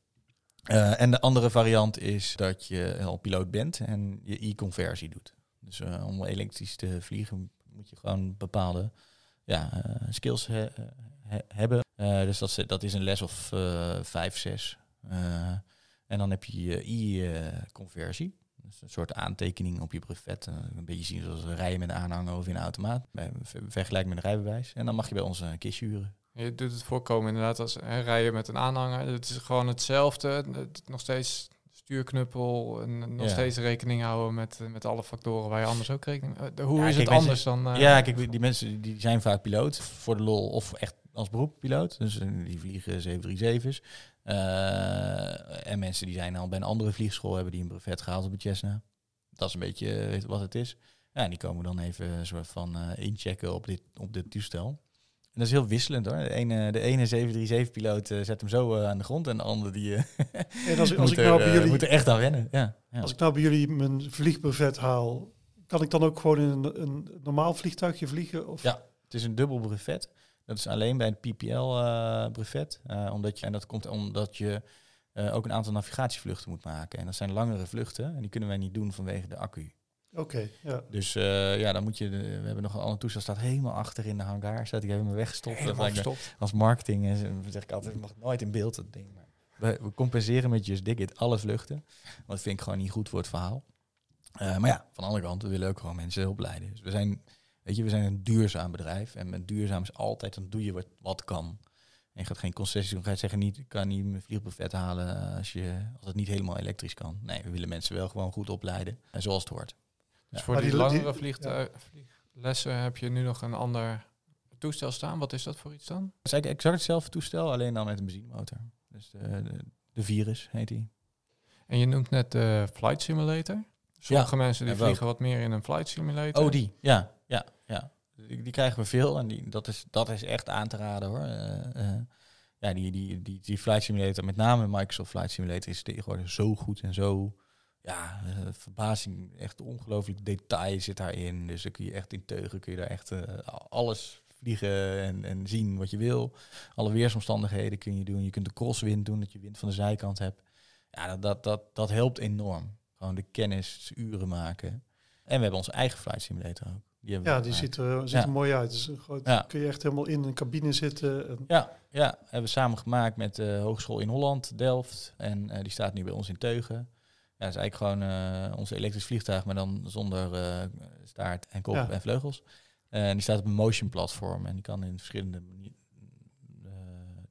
En de andere variant is dat je al piloot bent en je e-conversie doet. Dus om elektrisch te vliegen moet je gewoon bepaalde ja, skills he- he- hebben. Dus dat, dat is een les of vijf, zes. En dan heb je je e-conversie. Dus een soort aantekening op je brevet. eh, een beetje zien zoals rijden met een aanhanger of in een automaat. Vergelijk met een rijbewijs. En dan mag je bij ons een kistje huren. Je doet het voorkomen inderdaad als hè, rijden met een aanhanger. Het is gewoon hetzelfde. Het- Nog steeds stuurknuppel en nog Ja. steeds rekening houden met, eh, met alle factoren waar je anders ook rekening... eh, Hoe Ja, is kijk, het anders dan... ja, kijk, die mensen die zijn vaak piloot voor de lol of echt als beroep piloot. Dus die vliegen 737's. Eh, en mensen die zijn al bij een andere vliegschool hebben die een brevet gehaald op het Cessna. Dat is een beetje eh, wat het is. Ja, die komen dan even een soort van eh, inchecken op dit, op dit toestel. En dat is heel wisselend hoor. De ene, de ene 737-piloot zet hem zo aan de grond en de andere die En als, ik- als moet, nou er, bij jullie moet echt aan wennen. Ja, ja. Als ik nou bij jullie mijn vliegbrevet haal, kan ik dan ook gewoon in een, een normaal vliegtuigje vliegen? Of? Ja. Het is een dubbel brevet. Dat is alleen bij het PPL-brevet. eh, omdat je, en dat komt omdat je eh, ook een aantal navigatievluchten moet maken. En dat zijn langere vluchten. En die kunnen wij niet doen vanwege de accu. Oké, ja. Dus eh, ja, dan moet je... de- we hebben nog een ander toestel. staat helemaal achter in de hangar. Staat die hebben we weggestopt. verstopt. als marketing eh, zeg ik altijd, het mag nooit in beeld dat ding. Maar we, we compenseren met Just Dig It alle vluchten. Want dat vind ik gewoon niet goed voor het verhaal. Eh, maar ja, van de andere kant, we willen ook gewoon mensen opleiden. Dus we zijn, weet je, we zijn een duurzaam bedrijf. En met duurzaam is altijd, dan doe je wat, wat kan. En je gaat geen concessies doen. Ga je zeggen, niet, ik kan niet mijn vliegbrevet halen als, je, als het niet helemaal elektrisch kan. Nee, we willen mensen wel gewoon goed opleiden. En zoals het hoort. Dus Ja. voor die, langere vliegtui- vlieglessen heb je nu nog een ander toestel staan. Wat is dat voor iets dan? Het is eigenlijk exact hetzelfde toestel, alleen dan met een benzinemotor. Dus de, de, de Virus heet die. En je noemt net de flight simulator. Sommige mensen die vliegen wat meer in een flight simulator. Oh, die. Ja, ja. Die, krijgen we veel en die, dat, is, dat is echt aan te raden hoor. Eh, eh, ja, die, die, die, die Flight Simulator, met name Microsoft Flight Simulator, is tegenwoordig zo goed en zo. Ja, eh, verbazing, echt ongelooflijk detail zit daarin. Dus dan kun je echt in teugen, kun je daar echt alles vliegen en, en zien wat je wil. Alle weersomstandigheden kun je doen. Je kunt de crosswind doen, dat je wind van de zijkant hebt. Ja, dat, dat, dat, dat helpt enorm. Gewoon de kennis, uren maken. En we hebben onze eigen flight simulator ook. Die Ja, we die ziet er, ziet er mooi uit. Dus een groot, kun je echt helemaal in een cabine zitten. En, Ja, ja, hebben we samen gemaakt met de Hogeschool in Holland, Delft. En eh, die staat nu bij ons in Teugen. Ja, dat is eigenlijk gewoon eh, onze elektrisch vliegtuig, maar dan zonder eh, staart en kop Ja. en vleugels. Eh, en die staat op een motion platform en die kan in verschillende eh,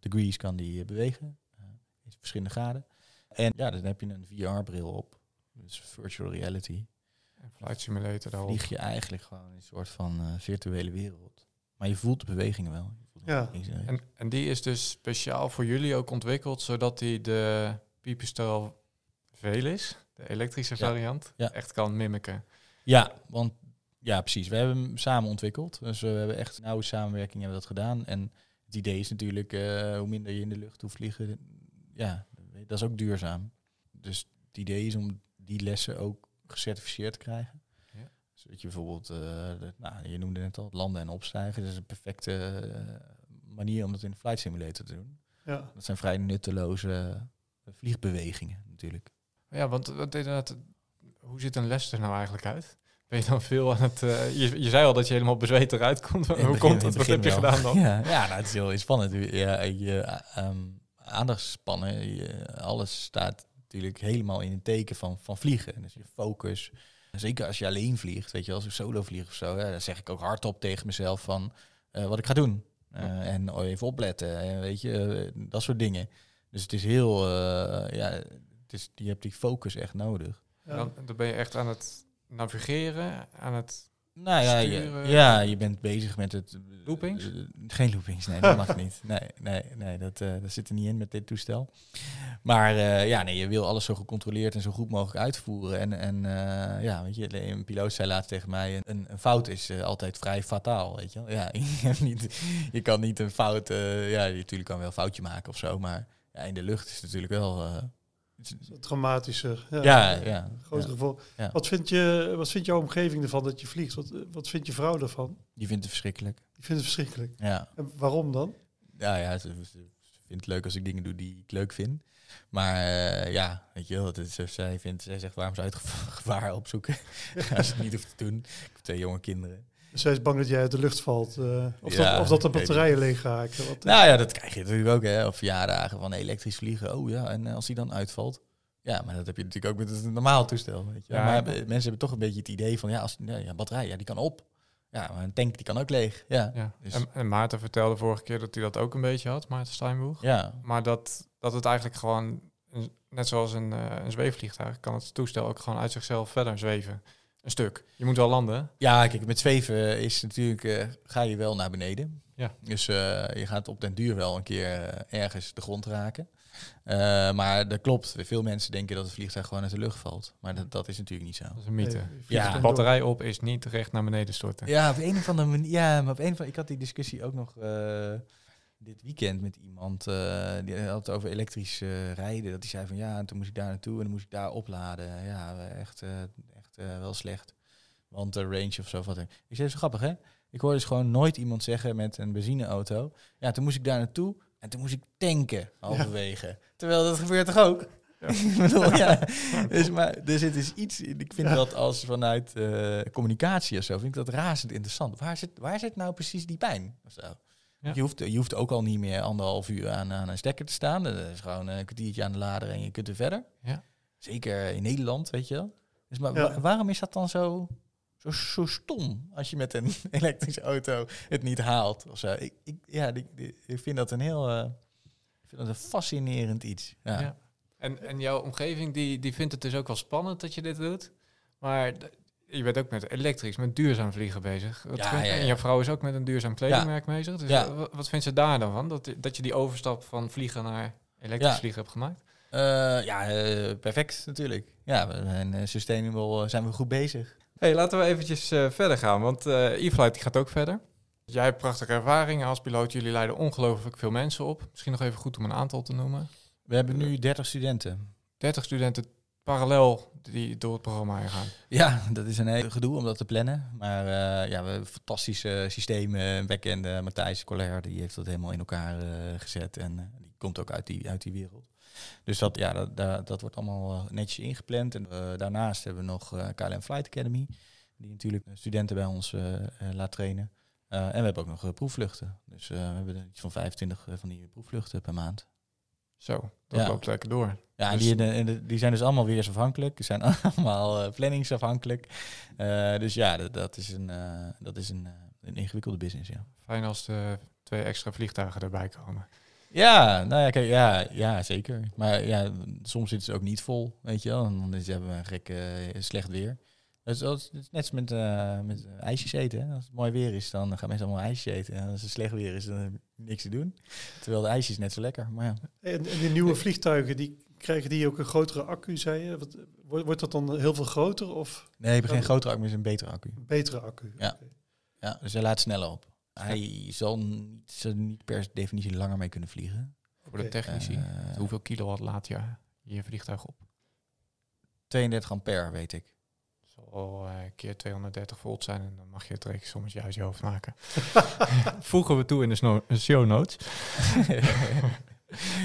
degrees kan die eh, bewegen. eh, in verschillende graden. En ja, dan heb je een VR-bril op. Dus virtual reality. Flight simulator daarop. Vlieg je eigenlijk gewoon in een soort van eh, virtuele wereld. Maar je voelt de bewegingen wel. Je voelt de Ja. En, en die is dus speciaal voor jullie ook ontwikkeld, zodat die de pipistrel Velis, de elektrische Ja. variant, Ja. echt kan mimiken. Ja, want ja, precies. We hebben hem samen ontwikkeld. Dus we hebben echt nauwe samenwerking hebben we dat gedaan. En het idee is natuurlijk, eh, hoe minder je in de lucht hoeft vliegen, ja, dat is ook duurzaam. Dus het idee is om die lessen ook gecertificeerd te krijgen. Ja. Zodat je bijvoorbeeld, eh, de- nou, je noemde net al, landen en opstijgen. Dat is een perfecte eh, manier om dat in de flight simulator te doen. ja. Dat zijn vrij nutteloze vliegbewegingen natuurlijk. Ja, want, want inderdaad, hoe ziet een les er nou eigenlijk uit? Ben je dan veel aan het... eh, je, je zei al dat je helemaal bezweet eruit komt. Hoe begin- komt dat? het Wat heb je wel. gedaan dan? Ja, ja nou, het is heel spannend. Ja, je aandachtspannen, je, alles staat natuurlijk helemaal in het teken van, van vliegen. Dus je focus. Zeker als je alleen vliegt, weet je, als ik solo vlieg of zo, ja, dan zeg ik ook hardop tegen mezelf van eh, wat ik ga doen. Eh, En oh, even opletten, en weet je, eh, dat soort dingen. Dus het is heel, eh, ja, het is, je hebt die focus echt nodig. Ja. Dan, dan ben je echt aan het navigeren, aan het... Nou ja, je, Sturen. ja, je bent bezig met het... Loopings? eh, geen loopings, nee, dat mag niet. Nee, nee, nee dat, eh, dat zit er niet in met dit toestel. Maar eh, ja, nee, je wil alles zo gecontroleerd en zo goed mogelijk uitvoeren. En, en eh, ja, weet je, een piloot zei laatst tegen mij, een, een fout is eh, altijd vrij fataal, weet je wel. Ja, je, niet, je kan niet een fout... eh, ja, je natuurlijk kan wel een foutje maken of zo, maar ja, in de lucht is het natuurlijk wel... Dramatischer. Ja, ja, ja. Groot ja. gevoel. Ja. Wat, vind je, wat vindt jouw omgeving ervan dat je vliegt? Wat, wat vindt je vrouw ervan? Die vindt het verschrikkelijk. Die vindt het verschrikkelijk. Ja. En waarom dan? Ja, ja ze, vindt het leuk als ik dingen doe die ik leuk vind. Maar eh, ja, weet je wel, het is, zij, vindt, zij zegt waarom zou je het gev- gevaar opzoeken als je het niet hoeft te doen. Ik heb twee jonge kinderen. Zij is bang dat jij uit de lucht valt. eh, of, Ja, dat, of dat de batterijen leeg raken. Wat, Nou ja, dat krijg je natuurlijk ook hè, op verjaardagen van elektrisch vliegen. Oh ja, en eh, als die dan uitvalt? Ja, maar dat heb je natuurlijk ook met het normaal toestel. Weet je. Ja, maar mensen hebben toch een beetje het idee van, ja, als, nee, ja, batterij, ja, die kan op. Ja, maar een tank die kan ook leeg. Ja, Ja. Dus- En, en Maarten vertelde vorige keer dat hij dat ook een beetje had, Maarten Steinboeg. ja. Maar dat, dat het eigenlijk gewoon, net zoals een, eh, een zweefvliegtuig, kan het toestel ook gewoon uit zichzelf verder zweven. Een stuk. Je moet wel landen. Ja, kijk, met zweven is natuurlijk, eh, ga je wel naar beneden. Ja. Dus eh, je gaat op den duur wel een keer eh, ergens de grond raken. Eh, maar dat klopt. Veel mensen denken dat het vliegtuig gewoon uit de lucht valt. Maar dat, dat is natuurlijk niet zo. Dat is een mythe. Nee, Ja, de batterij op is niet recht naar beneden storten. Ja, op een of andere manier. Ja, maar op een van, ik had die discussie ook nog eh, dit weekend met iemand. eh, die had het over elektrisch rijden. Dat die zei van ja, en toen moest ik daar naartoe en dan moest ik daar opladen. Ja, echt, eh, echt eh, wel slecht. Want de range of zo. Wat. Ik dat is grappig hè? Ik hoor dus gewoon nooit iemand zeggen met een benzineauto. Ja, toen moest ik daar naartoe en toen moest ik tanken halverwege. Terwijl dat gebeurt toch ook? Ik bedoel, ja. Dus, maar, dus het is iets, ik vind Ja. dat als vanuit eh, communicatie of zo, vind ik dat razend interessant. Waar zit, waar zit nou precies die pijn? Of zo? Ja. Je, hoeft, je hoeft ook al niet meer anderhalf uur aan, aan een stekker te staan. Dat is gewoon een kwartiertje aan de lader en je kunt er verder. Ja. Zeker in Nederland, weet je wel. Dus maar Ja. wa- waarom is dat dan zo, zo, zo stom als je met een elektrische auto het niet haalt? Of zo? Ik, ik, ja, die- die- ik vind dat een heel eh, ik vind dat een fascinerend iets. Ja. Ja. En, en jouw omgeving die, die vindt het dus ook wel spannend dat je dit doet. Maar je bent ook met elektrisch, met duurzaam vliegen bezig. Wat Ja, vind- ja, ja. En jouw vrouw is ook met een duurzaam kledingmerk bezig. Dus wat, wat vindt ze daar dan van? Dat, dat je die overstap van vliegen naar elektrisch Ja. vliegen hebt gemaakt? Eh, ja, eh, perfect natuurlijk. Ja, we zijn eh, sustainable, zijn we goed bezig. Hey, laten we eventjes verder gaan, want eh E-Flight die gaat ook verder. Jij hebt prachtige ervaringen als piloot. Jullie leiden ongelooflijk veel mensen op. Misschien nog even goed om een aantal te noemen. We hebben nu 30 studenten. 30 studenten parallel die door het programma heen gaan. Ja, dat is een heel gedoe om dat te plannen. Maar eh, ja, we hebben fantastische systemen. Backend, Matthijs Coller, die heeft dat helemaal in elkaar gezet. En die komt ook uit die, uit die wereld. Dus dat, ja, dat, dat, dat wordt allemaal eh, netjes ingepland. En eh, daarnaast hebben we nog eh, KLM Flight Academy. Die natuurlijk studenten bij ons laat trainen. En we hebben ook nog proefvluchten. Dus we hebben iets van 25 van die proefvluchten per maand. Zo, dat Ja. loopt lekker door. Ja, Dus- die, die zijn dus allemaal weersafhankelijk. Die zijn allemaal eh, planningsafhankelijk. Dus ja, dat, dat is, een, dat is een, een ingewikkelde business, ja. Fijn als de twee extra vliegtuigen erbij komen. Ja, nou ja, kijk, ja, ja, zeker. Maar ja, soms zitten ze ook niet vol, weet je wel. En dan is- hebben we een gek eh, slecht weer. Dus dat is, dat is net als met, eh, met ijsjes eten. Hè. Als het mooi weer is, dan gaan mensen allemaal ijsjes eten. En als het slecht weer is, dan heb je niks te doen. Terwijl de ijsjes net zo lekker. Maar ja. En, en die nieuwe vliegtuigen, die krijgen die ook een grotere accu, zei je? Wat, wordt, wordt dat dan heel veel groter of Nee, geen grotere accu, maar is een betere accu. een betere accu? Ja. Ja, dus hij laat sneller op. Hij zal niet, zal niet per definitie langer mee kunnen vliegen. Voor de technici. Eh, Hoeveel kilowatt laat je je vliegtuig op? 32 ampère, weet ik. Zal eh keer 230 volt zijn en dan mag je het rekensommetje uit je hoofd maken. Voegen we toe in de show notes.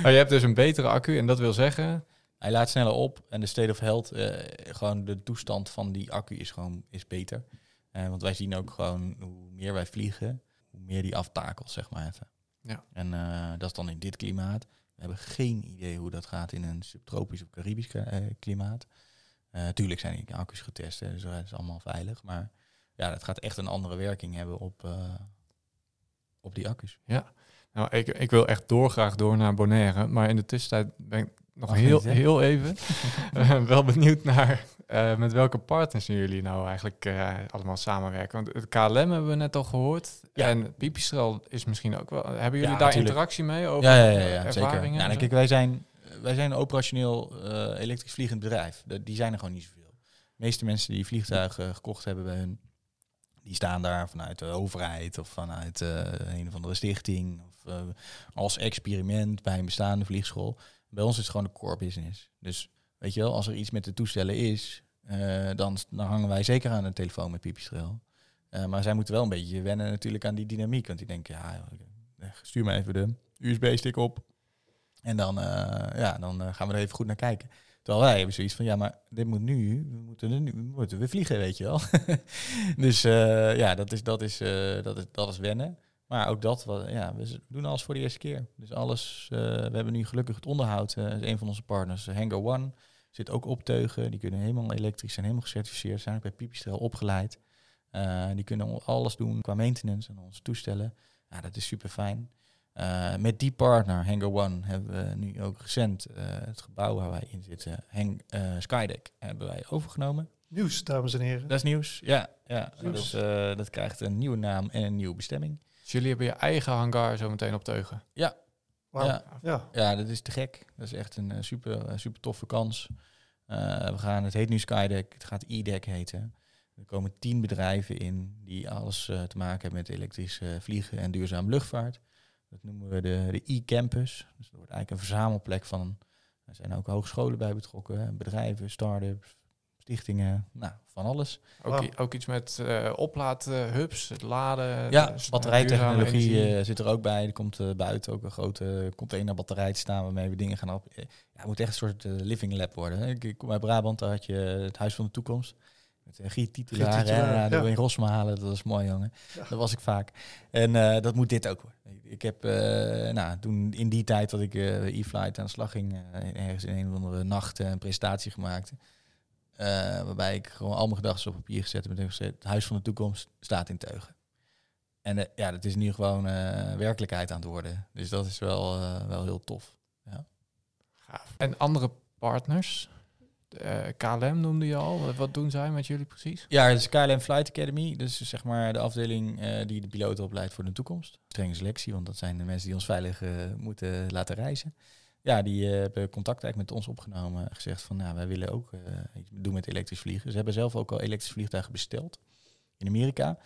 maar je hebt dus een betere accu en dat wil zeggen... Hij laat sneller op en de state of health, eh, gewoon de toestand van die accu is gewoon is beter. Eh, want wij zien ook gewoon hoe meer wij vliegen, hoe meer die aftakelt, zeg maar even. Ja. En eh, dat is dan in dit klimaat. We hebben geen idee hoe dat gaat in een subtropisch of Caribisch eh, klimaat. Eh tuurlijk zijn die accu's getest, hè, dus dat is allemaal veilig. Maar ja, dat gaat echt een andere werking hebben op, op die accu's. Nou, ik, ik wil echt doorgraag door naar Bonaire. Maar in de tussentijd ben ik nog Mag heel, heel even eh, wel benieuwd naar eh, met welke partners jullie nou eigenlijk eh, allemaal samenwerken. Want het KLM hebben we net al gehoord. Ja. En Pipistrel is misschien ook wel... Hebben jullie Ja, daar interactie mee over Ja, ja, ja, ja zeker. ervaringen? Nou, kijk, wij, zijn, wij zijn een operationeel elektrisch vliegend bedrijf. De- die zijn er gewoon niet zoveel. De meeste mensen die vliegtuigen gekocht hebben bij hun, die staan daar vanuit de overheid of vanuit een of andere stichting of als experiment bij een bestaande vliegschool. Bij ons is het gewoon de core business. Dus weet je wel, als er iets met de toestellen is, eh, dan, dan hangen wij zeker aan de telefoon met Pipistrel. Eh, maar zij moeten wel een beetje wennen natuurlijk aan die dynamiek. Want die denken, ja, eh, stuur me even de USB-stick op. En dan, ja, dan gaan we er even goed naar kijken. Terwijl wij hebben zoiets van, ja, maar dit moet nu, we moeten, nu, we moeten weer vliegen, weet je wel. dus ja, dat is, dat, is, dat, is, dat is wennen. Maar ook dat, wat, ja, we doen alles voor de eerste keer. Dus alles, eh, we hebben nu gelukkig het onderhoud. eh, is een van onze partners, eh, Hangar One. Zit ook opteugen. Die kunnen helemaal elektrisch zijn, helemaal gecertificeerd. Zijn ook bij Pipistrel opgeleid. Die kunnen alles doen qua maintenance en onze toestellen. Ja, dat is super fijn. Met die partner, Hangar One, hebben we nu ook recent het gebouw waar wij in zitten, Hang, Skydeck, hebben wij overgenomen. Nieuws, dames en heren. Dat is nieuws, ja. ja. Dus, dat krijgt een nieuwe naam en een nieuwe bestemming. Dus jullie hebben je eigen hangar zo meteen op teugen? Ja. Wow. Ja. ja. ja, dat is te gek. Dat is echt een super, super toffe kans. we gaan, het heet nu Skydeck, het gaat E-Deck heten. Er komen tien bedrijven in die alles uh, te maken hebben met elektrisch uh, vliegen en duurzame luchtvaart. Dat noemen we de, de e-campus. Dus dat wordt eigenlijk een verzamelplek van. Er zijn ook hogescholen bij betrokken, bedrijven, start-ups, stichtingen, nou, van alles. Ook, wow. ook iets met uh, oplaadhubs, het laden. Ja, batterijtechnologie zit er ook bij. Er komt buiten ook een grote containerbatterij te staan waarmee we dingen gaan op. Ja, het moet echt een soort living lab worden. Ik, ik kom uit Brabant, daar had je het Huis van de Toekomst. Met uh, Giet Titulaar, ja, in Rosma halen, dat was mooi, jongen. Ja. Dat was ik vaak. En uh, dat moet dit ook worden. Ik heb, uh, nou, toen in die tijd dat ik e-flight aan de slag ging, ergens in een of andere nacht een presentatie gemaakt. Waarbij ik gewoon al mijn gedachten op papier gezet heb en gezegd, het huis van de toekomst staat in teugen. En ja, dat is nu gewoon werkelijkheid aan het worden. Dus dat is wel, wel heel tof. Ja. Gaaf. En andere partners? KLM noemde je al. Wat doen zij met jullie precies? Ja, het is KLM Flight Academy. Dus zeg maar de afdeling die de piloten opleidt voor de toekomst. Strenge selectie, want dat zijn de mensen die ons veilig moeten laten reizen. Ja, die hebben contact eigenlijk met ons opgenomen. en Gezegd van, nou, wij willen ook iets doen met elektrisch vliegen. Ze hebben zelf ook al elektrische vliegtuigen besteld. In Amerika.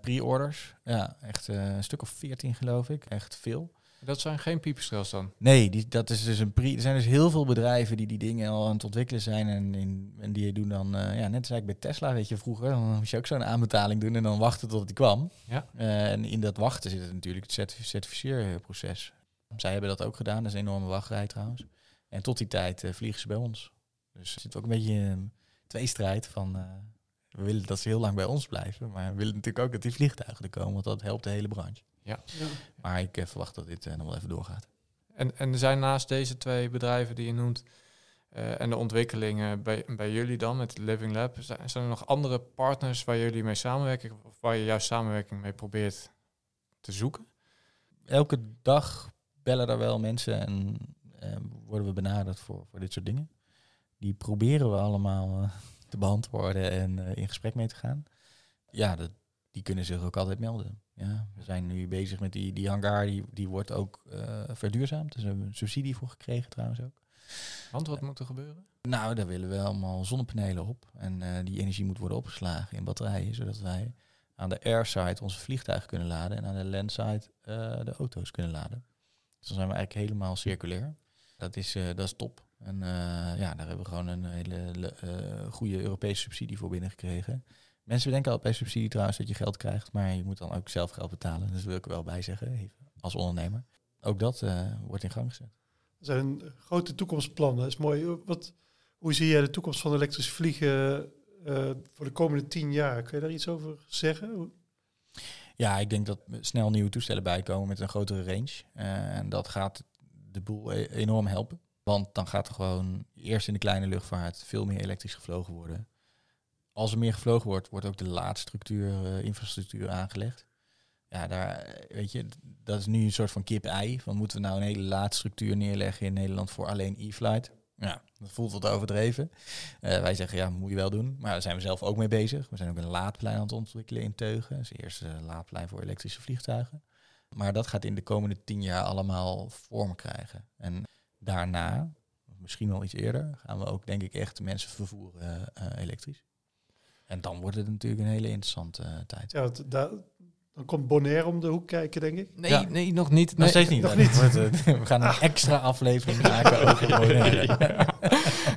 Pre-orders. Ja, echt een stuk of veertien geloof ik. Echt veel. Dat zijn geen pieperstrels dan? Nee, die, dat is dus een pri er zijn dus heel veel bedrijven die die dingen al aan het ontwikkelen zijn. En, in, en die doen dan, uh, ja, net als eigenlijk bij Tesla, weet je, vroeger. Dan moest je ook zo'n aanbetaling doen en dan wachten tot het kwam. Ja. Uh, en in dat wachten zit het natuurlijk het certif certificeerproces. Zij hebben dat ook gedaan, dat is een enorme wachtrij trouwens. En tot die tijd uh, vliegen ze bij ons. Dus er zit ook een beetje een tweestrijd van... we willen dat ze heel lang bij ons blijven, maar we willen natuurlijk ook dat die vliegtuigen er komen, want dat helpt de hele branche. Ja. ja. Maar ik uh, verwacht dat dit uh, nog wel even doorgaat. En, en er zijn naast deze twee bedrijven die je noemt uh, en de ontwikkelingen bij, bij jullie dan met Living Lab, zijn, zijn er nog andere partners waar jullie mee samenwerken of waar je juist samenwerking mee probeert te zoeken? Elke dag bellen er wel mensen en worden we benaderd voor, voor dit soort dingen. Die proberen we allemaal te beantwoorden en in gesprek mee te gaan. Ja, dat, die kunnen zich ook altijd melden. Ja, we zijn nu bezig met die, die hangar, die, die wordt ook uh, verduurzaamd. Dus we hebben een subsidie voor gekregen trouwens ook. Want wat moet er gebeuren? Nou, daar willen we allemaal zonnepanelen op. En uh, die energie moet worden opgeslagen in batterijen, zodat wij aan de airside onze vliegtuigen kunnen laden en aan de landside de auto's kunnen laden. Dan zijn we eigenlijk helemaal circulair. Dat is, dat is top. En ja, daar hebben we gewoon een hele goede Europese subsidie voor binnengekregen. Mensen denken al bij subsidie trouwens dat je geld krijgt, maar je moet dan ook zelf geld betalen. Dus wil ik er wel bij zeggen, even, als ondernemer. Ook dat wordt in gang gezet. Er zijn grote toekomstplannen. Dat is mooi. Wat, hoe zie jij de toekomst van elektrisch vliegen voor de komende tien jaar? Kun je daar iets over zeggen? Ja, ik denk dat snel nieuwe toestellen bijkomen met een grotere range. Uh, en dat gaat de boel e enorm helpen. Want dan gaat er gewoon eerst in de kleine luchtvaart veel meer elektrisch gevlogen worden als er meer gevlogen wordt, wordt ook de laadstructuur, uh, infrastructuur aangelegd. Ja, daar, weet je, dat is nu een soort van kip-ei. Van moeten we nou een hele laadstructuur neerleggen in Nederland voor alleen e-flight? Ja, dat voelt wat overdreven. Uh, wij zeggen, ja, moet je wel doen. Maar daar zijn we zelf ook mee bezig. We zijn ook een laadplein aan het ontwikkelen in Teugen. Dat is het eerste laadplein voor elektrische vliegtuigen. Maar dat gaat in de komende tien jaar allemaal vorm krijgen. En daarna, misschien wel iets eerder, gaan we ook denk ik echt mensen vervoeren uh, elektrisch. En dan wordt het natuurlijk een hele interessante tijd. Ja, daar, dan komt Bonaire om de hoek kijken, denk ik. Nee, ja. nee nog niet. Nog nee, steeds niet. Nog niet. Wordt, uh, we gaan een extra aflevering maken over Bonaire. ja.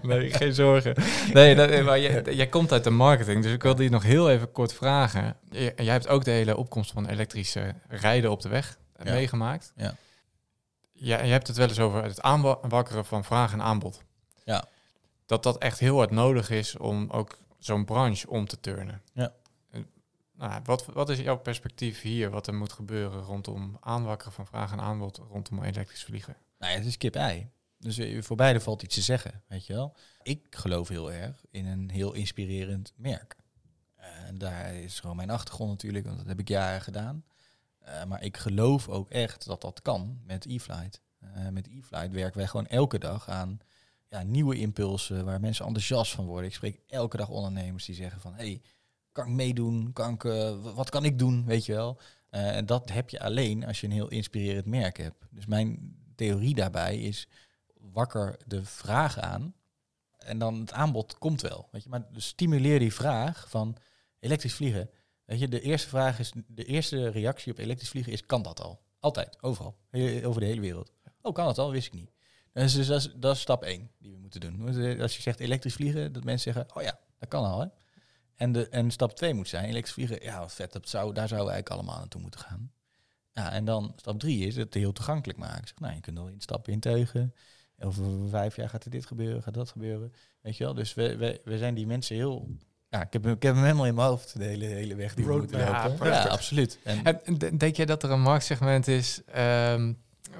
Nee, geen zorgen. Nee, dat, maar jij, jij komt uit de marketing, dus ik wilde je nog heel even kort vragen. Jij hebt ook de hele opkomst van elektrische rijden op de weg ja. meegemaakt. Ja. Ja, je hebt het wel eens over het aanwakkeren van vraag en aanbod. Ja. Dat dat echt heel hard nodig is om ook zo'n branche om te turnen. Ja. Nou, wat, wat is jouw perspectief hier, wat er moet gebeuren rondom aanwakkeren van vraag en aanbod rondom elektrisch vliegen? Nou het is kip-ei. Dus eh, voor beide valt iets te zeggen, weet je wel. Ik geloof heel erg in een heel inspirerend merk. Daar is gewoon mijn achtergrond natuurlijk, want dat heb ik jaren gedaan. Eh, maar ik geloof ook echt dat dat kan met e-flight. Eh, met e-flight werken wij gewoon elke dag aan ja, nieuwe impulsen waar mensen enthousiast van worden. Ik spreek elke dag ondernemers die zeggen van... hey, kan ik meedoen? Kan ik, eh, wat kan ik doen? Weet je wel. Eh, en dat heb je alleen als je een heel inspirerend merk hebt. Dus mijn theorie daarbij is wakker de vraag aan. En dan het aanbod komt wel. Weet je? Maar dus stimuleer die vraag van elektrisch vliegen. Weet je, de eerste vraag is, de eerste reactie op elektrisch vliegen is, kan dat al? Altijd, overal, over de hele wereld. Oh, kan dat al? Wist ik niet. Dus, dus dat, is, dat is stap één die we moeten doen. Als je zegt elektrisch vliegen, dat mensen zeggen, oh ja, dat kan al. Hè? En, de, en stap twee moet zijn, elektrisch vliegen, ja, wat vet, dat zou, daar zouden we eigenlijk allemaal naartoe moeten gaan. Ja, en dan stap drie is het heel toegankelijk maken. Zeg, nou, je kunt al instappen in teugen. Over vijf jaar gaat er dit gebeuren, gaat dat gebeuren. Weet je wel? Dus we, we, we zijn die mensen heel... Ja, ik heb, hem- ik heb hem helemaal in mijn hoofd, de hele, hele weg die we moeten Roadmap. lopen. Ja, Ja, absoluut. En, denk jij dat er een marktsegment is ehm,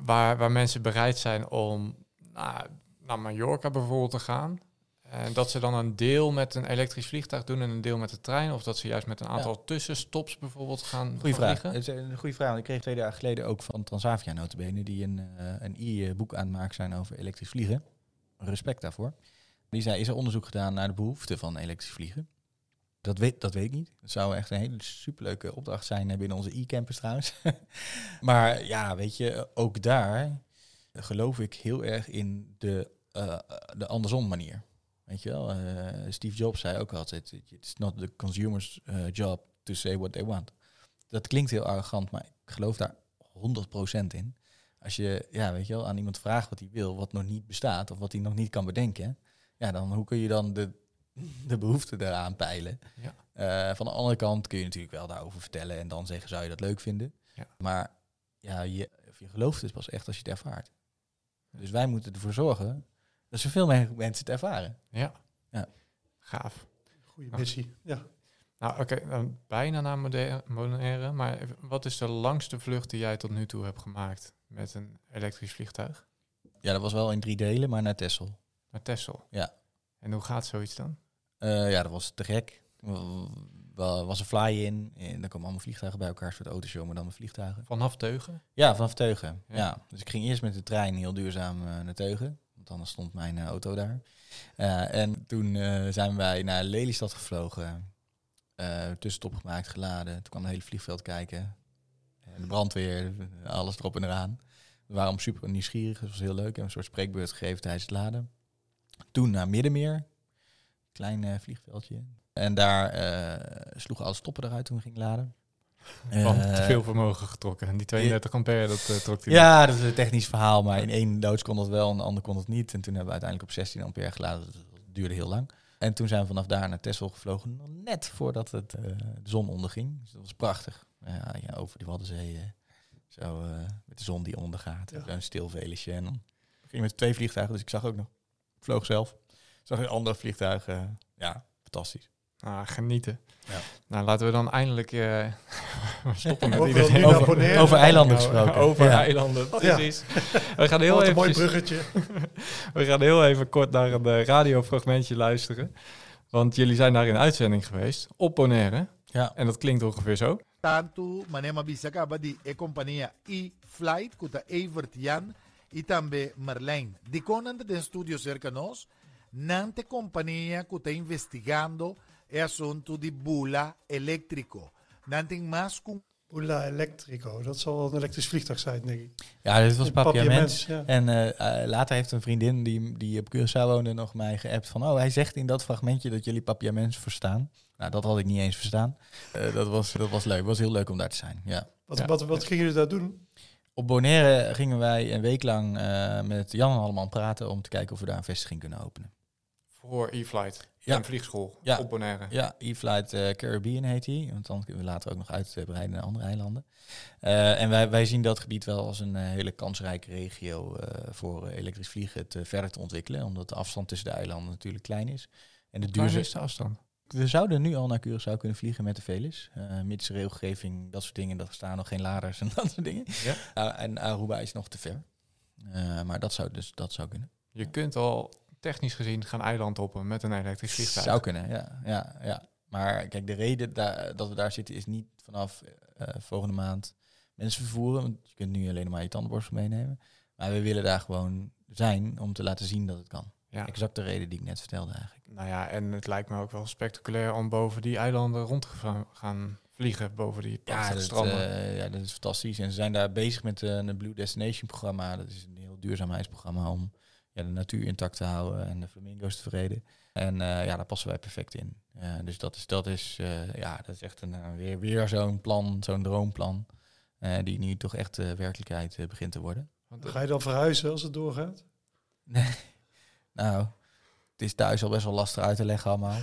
waar, waar mensen bereid zijn om nou, naar Mallorca bijvoorbeeld te gaan? En dat ze dan een deel met een elektrisch vliegtuig doen en een deel met de trein? Of dat ze juist met een aantal tussenstops bijvoorbeeld gaan, Goeie gaan vraag. Het is een goede vraag. Ik kreeg twee dagen geleden ook van Transavia notabene, die een, eh, een e-boek aan het maken zijn over elektrisch vliegen. Respect daarvoor. Die zei, is er onderzoek gedaan naar de behoefte van elektrisch vliegen? Dat weet, dat weet ik niet. Dat zou echt een hele superleuke opdracht zijn eh, binnen onze e-campus trouwens. maar ja, weet je, ook daar geloof ik heel erg in de, eh, de andersom manier. Weet je wel, eh, Steve Jobs zei ook altijd, it's not the consumer's eh, job to say what they want. Dat klinkt heel arrogant, maar ik geloof daar 100% in. Als je, ja, weet je wel, aan iemand vraagt wat hij wil, wat nog niet bestaat of wat hij nog niet kan bedenken, ja, dan hoe kun je dan de, de behoefte daaraan peilen? Ja. Eh, van de andere kant kun je natuurlijk wel daarover vertellen en dan zeggen, zou je dat leuk vinden? Ja. Maar ja, je, of je gelooft het pas echt als je het ervaart. Dus wij moeten ervoor zorgen dat zoveel mogelijk mensen het ervaren. Ja. Ja. Gaaf. Goede missie. Ja. Nou, oké, dan bijna naar Bonaire. Maar wat is de langste vlucht die jij tot nu toe hebt gemaakt met een elektrisch vliegtuig? Ja, dat was wel in drie delen, maar naar Texel. Naar Texel? Ja. En hoe gaat zoiets dan? Eh, ja, dat was te gek. Er was een fly-in. En dan komen allemaal vliegtuigen bij elkaar. Een soort autoshow, maar dan met vliegtuigen. Vanaf Teugen? Ja, vanaf Teugen. Ja. Ja. Dus ik ging eerst met de trein heel duurzaam eh, naar Teugen. Want anders stond mijn eh, auto daar. Eh, en toen eh, zijn wij naar Lelystad gevlogen. tussenstop gemaakt, geladen. Toen kwam het hele vliegveld kijken. En de brandweer, alles erop en eraan. We waren super nieuwsgierig. Het was heel leuk. Hebben een soort spreekbeurt gegeven tijdens het laden. Toen naar Middenmeer. Klein vliegveldje. En daar eh, sloegen alle stoppen eruit toen we gingen laden. Van Eh, te veel vermogen getrokken. En die 32 ampère, dat eh, trok hij ja, dat is een technisch verhaal, maar in één doods kon dat wel en de ander kon het niet. En toen hebben we uiteindelijk op 16 ampère geladen. Dat duurde heel lang. En toen zijn we vanaf daar naar Texel gevlogen, net voordat het, eh, de zon onderging. Dus dat was prachtig. Ja, ja, over die Waddenzee, zo met de zon die ondergaat. Ja. Zo'n stil velesje. En dan ging met twee vliegtuigen, dus ik zag ook nog. Ik vloog zelf. Zag een ander vliegtuig. ja, fantastisch. Ah, genieten. Ja. Nou, laten we dan eindelijk eh, stoppen met iedereen. Over, over eilanden gesproken. Over Ja. eilanden, Oh, ja. precies. We gaan heel Wat een even mooi bruggetje. We gaan heel even kort naar een eh, radiofragmentje luisteren. Want jullie zijn daar in uitzending geweest, op Bonaire. Ja. En dat klinkt ongeveer zo. tanto manema bisaka badi e companhia e-flight kuta Evert Jan e Marlene. De conante de studio cerca nós, nante companhia kuta investigando e assunto di bula elétrico. Nante mas com Oela Electrico. Dat zal wel een elektrisch vliegtuig zijn, denk ik. Ja, dit was Papiaments. ja. En eh, eh, later heeft een vriendin die, die op Curaçao woonde nog mij geappt van... oh, hij zegt in dat fragmentje dat jullie Papiaments verstaan. Nou, dat had ik niet eens verstaan. Eh, dat, was, dat was leuk. Het was heel leuk om daar te zijn, ja. Wat, Ja. wat, wat gingen jullie daar doen? Op Bonaire gingen wij een week lang eh, met Jan en allemaal praten... om te kijken of we daar een vestiging kunnen openen. Voor e-flight. Ja. Een vliegschool Ja. op Bonaire. Ja, e-flight eh, Caribbean heet hij. Want dan kunnen we later ook nog uitbreiden naar andere eilanden. Eh, en wij, wij zien dat gebied wel als een eh, hele kansrijke regio eh, voor eh, elektrisch vliegen te verder te ontwikkelen. Omdat de afstand tussen de eilanden natuurlijk klein is. En de Waar duurzaam. is de afstand? We zouden nu al naar Curaçao kunnen vliegen met de Velis. eh mits regelgeving, dat soort dingen. Dat staan nog geen laders en dat soort dingen. Ja. En Aruba is nog te ver. Eh, maar dat zou dus dat zou kunnen. Je kunt al technisch gezien gaan eiland hoppen met een elektrisch vliegtuig. Zou kunnen, ja. ja, ja. Maar kijk, de reden da- dat we daar zitten is niet vanaf eh, volgende maand mensen vervoeren. Want je kunt nu alleen maar je tandenborstel meenemen. Maar we willen daar gewoon zijn om te laten zien dat het kan. Ja. Exact de reden die ik net vertelde eigenlijk. Nou ja, en het lijkt me ook wel spectaculair om boven die eilanden rond te gaan- vliegen, boven die Ja, prachtige dat, stranden. eh, ja, dat is fantastisch. En ze zijn daar bezig met eh, een Blue Destination programma. Dat is een heel duurzaamheidsprogramma om ja, de natuur intact te houden en de flamingo's te verreden. En eh, ja, daar passen wij perfect in. Eh, dus dat is, dat is, eh, ja, dat is echt een, weer, weer zo'n plan, zo'n droomplan. eh, die nu toch echt eh, werkelijkheid begint te worden. Want Ga je dan verhuizen als het doorgaat? Nee. Nou, het is thuis al best wel lastig uit te leggen allemaal.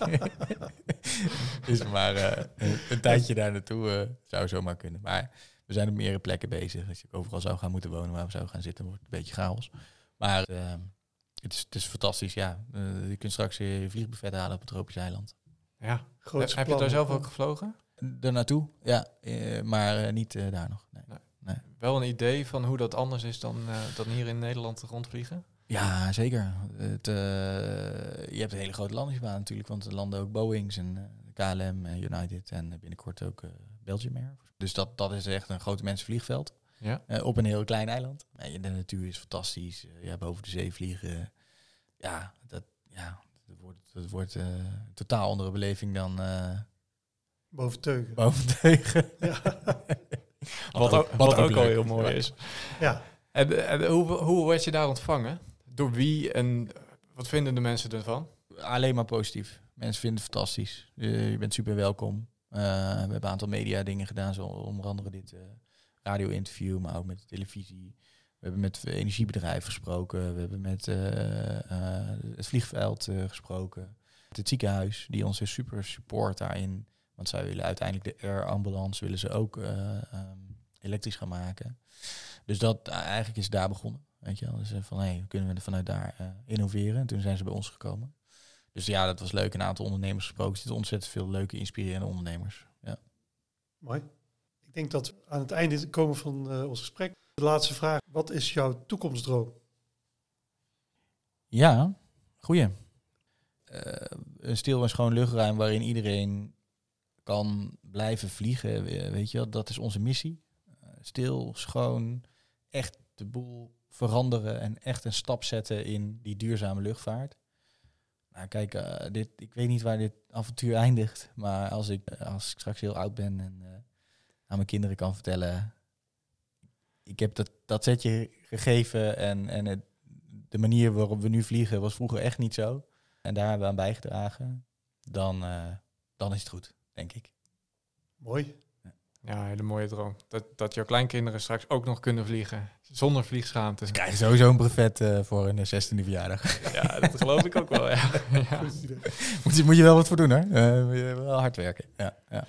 dus maar eh, een, een tijdje daar naartoe eh, zou zomaar kunnen. Maar we zijn op meerdere plekken bezig. Als je overal zou gaan moeten wonen waar we zouden gaan zitten, wordt het een beetje chaos. Maar eh, het, is, het is fantastisch, ja. Eh, je kunt straks je vliegbuffet halen op het tropisch eiland. ja. Grootste Heb je daar zelf ook gevlogen? Er naartoe, ja. eh, maar eh, niet eh, daar nog. Nee. Wel een idee van hoe dat anders is dan, eh, dan hier in Nederland rondvliegen? Ja, zeker. Het, eh, je hebt een hele grote landingsbaan natuurlijk, want er landen ook Boeings en eh, KLM, eh, United en binnenkort ook eh Belgium Air. Dus dat, dat is echt een groot mensenvliegveld Ja. eh, op een heel klein eiland. De natuur is fantastisch. Eh, ja, boven de zee vliegen. ja, dat, ja, dat wordt, dat wordt eh, een totaal andere beleving dan eh, Boven teugen. boven tegen. Ja. Wat, ook, wat ook al heel mooi is. ja. En, en hoe, hoe werd je daar ontvangen? Door wie en wat vinden de mensen ervan? Alleen maar positief. Mensen vinden het fantastisch. Je, je bent super welkom. Eh, we hebben een aantal media dingen gedaan, zoals onder andere dit eh, radio-interview, maar ook met de televisie. We hebben met energiebedrijven gesproken. We hebben met eh, eh, het vliegveld eh, gesproken. Het ziekenhuis, die ons is super support daarin. Want zij willen uiteindelijk de air ambulance willen ze ook eh, ehm, elektrisch gaan maken. Dus dat eigenlijk is daar begonnen. Weet je wel? Dus van, hey, kunnen we vanuit daar innoveren? En toen zijn ze bij ons gekomen. Dus ja, dat was leuk. Een aantal ondernemers gesproken. Er zitten ontzettend veel leuke, inspirerende ondernemers. Ja. Mooi. Ik denk dat we aan het einde komen van eh, ons gesprek. De laatste vraag. Wat is jouw toekomstdroom? Ja, goeie. Eh, een stil en schoon luchtruim waarin iedereen kan blijven vliegen. we- Weet je wel, dat is onze missie. Eh, stil, schoon, echt de boel veranderen en echt een stap zetten in die duurzame luchtvaart. Nou, kijk, dit, ik weet niet waar dit avontuur eindigt, maar als ik, als ik straks heel oud ben en aan mijn kinderen kan vertellen, ik heb dat, dat setje gegeven en, en het, de manier waarop we nu vliegen was vroeger echt niet zo. En daar hebben we aan bijgedragen. Dan, eh, dan is het goed, denk ik. Mooi. Ja, een hele mooie droom. Dat, dat jouw kleinkinderen straks ook nog kunnen vliegen. Zonder vliegschaamte. Ze krijgen sowieso een brevet eh, voor hun 16e verjaardag. Ja, dat geloof ik ook wel, ja. ja. Moet, je, moet je wel wat voor doen hoor. Eh, moet je wel hard werken. Ja, ja.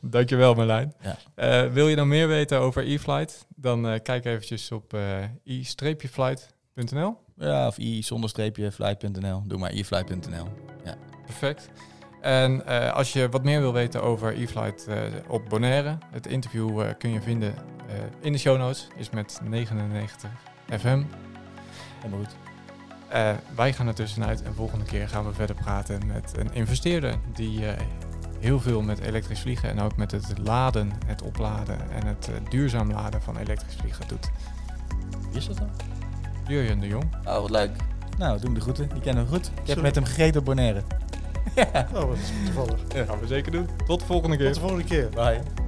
Dankjewel Marlijn. Ja. Eh, wil je nou meer weten over e-flight? Dan eh, kijk eventjes op eh i-flight.nl. ja of i zonder streepje flight.nl. Doe maar iflight.nl. Perfect. En eh, als je wat meer wil weten over e-flight eh, op Bonaire, het interview eh, kun je vinden eh, in de show notes, is met 99 FM. Helemaal goed. Eh, wij gaan er tussenuit en volgende keer gaan we verder praten met een investeerder die eh, heel veel met elektrisch vliegen en ook met het laden, het opladen en het duurzaam laden van elektrisch vliegen doet. Wie is dat dan? Jurjen de Jong. Oh, wat leuk. Nou, doen de groeten. Die kennen we goed. Ik heb Sorry. met hem gegeten op Bonaire. ja. Oh, wat is toevallig. Dat gaan we zeker doen. Tot de volgende keer. Tot de volgende keer. Bye.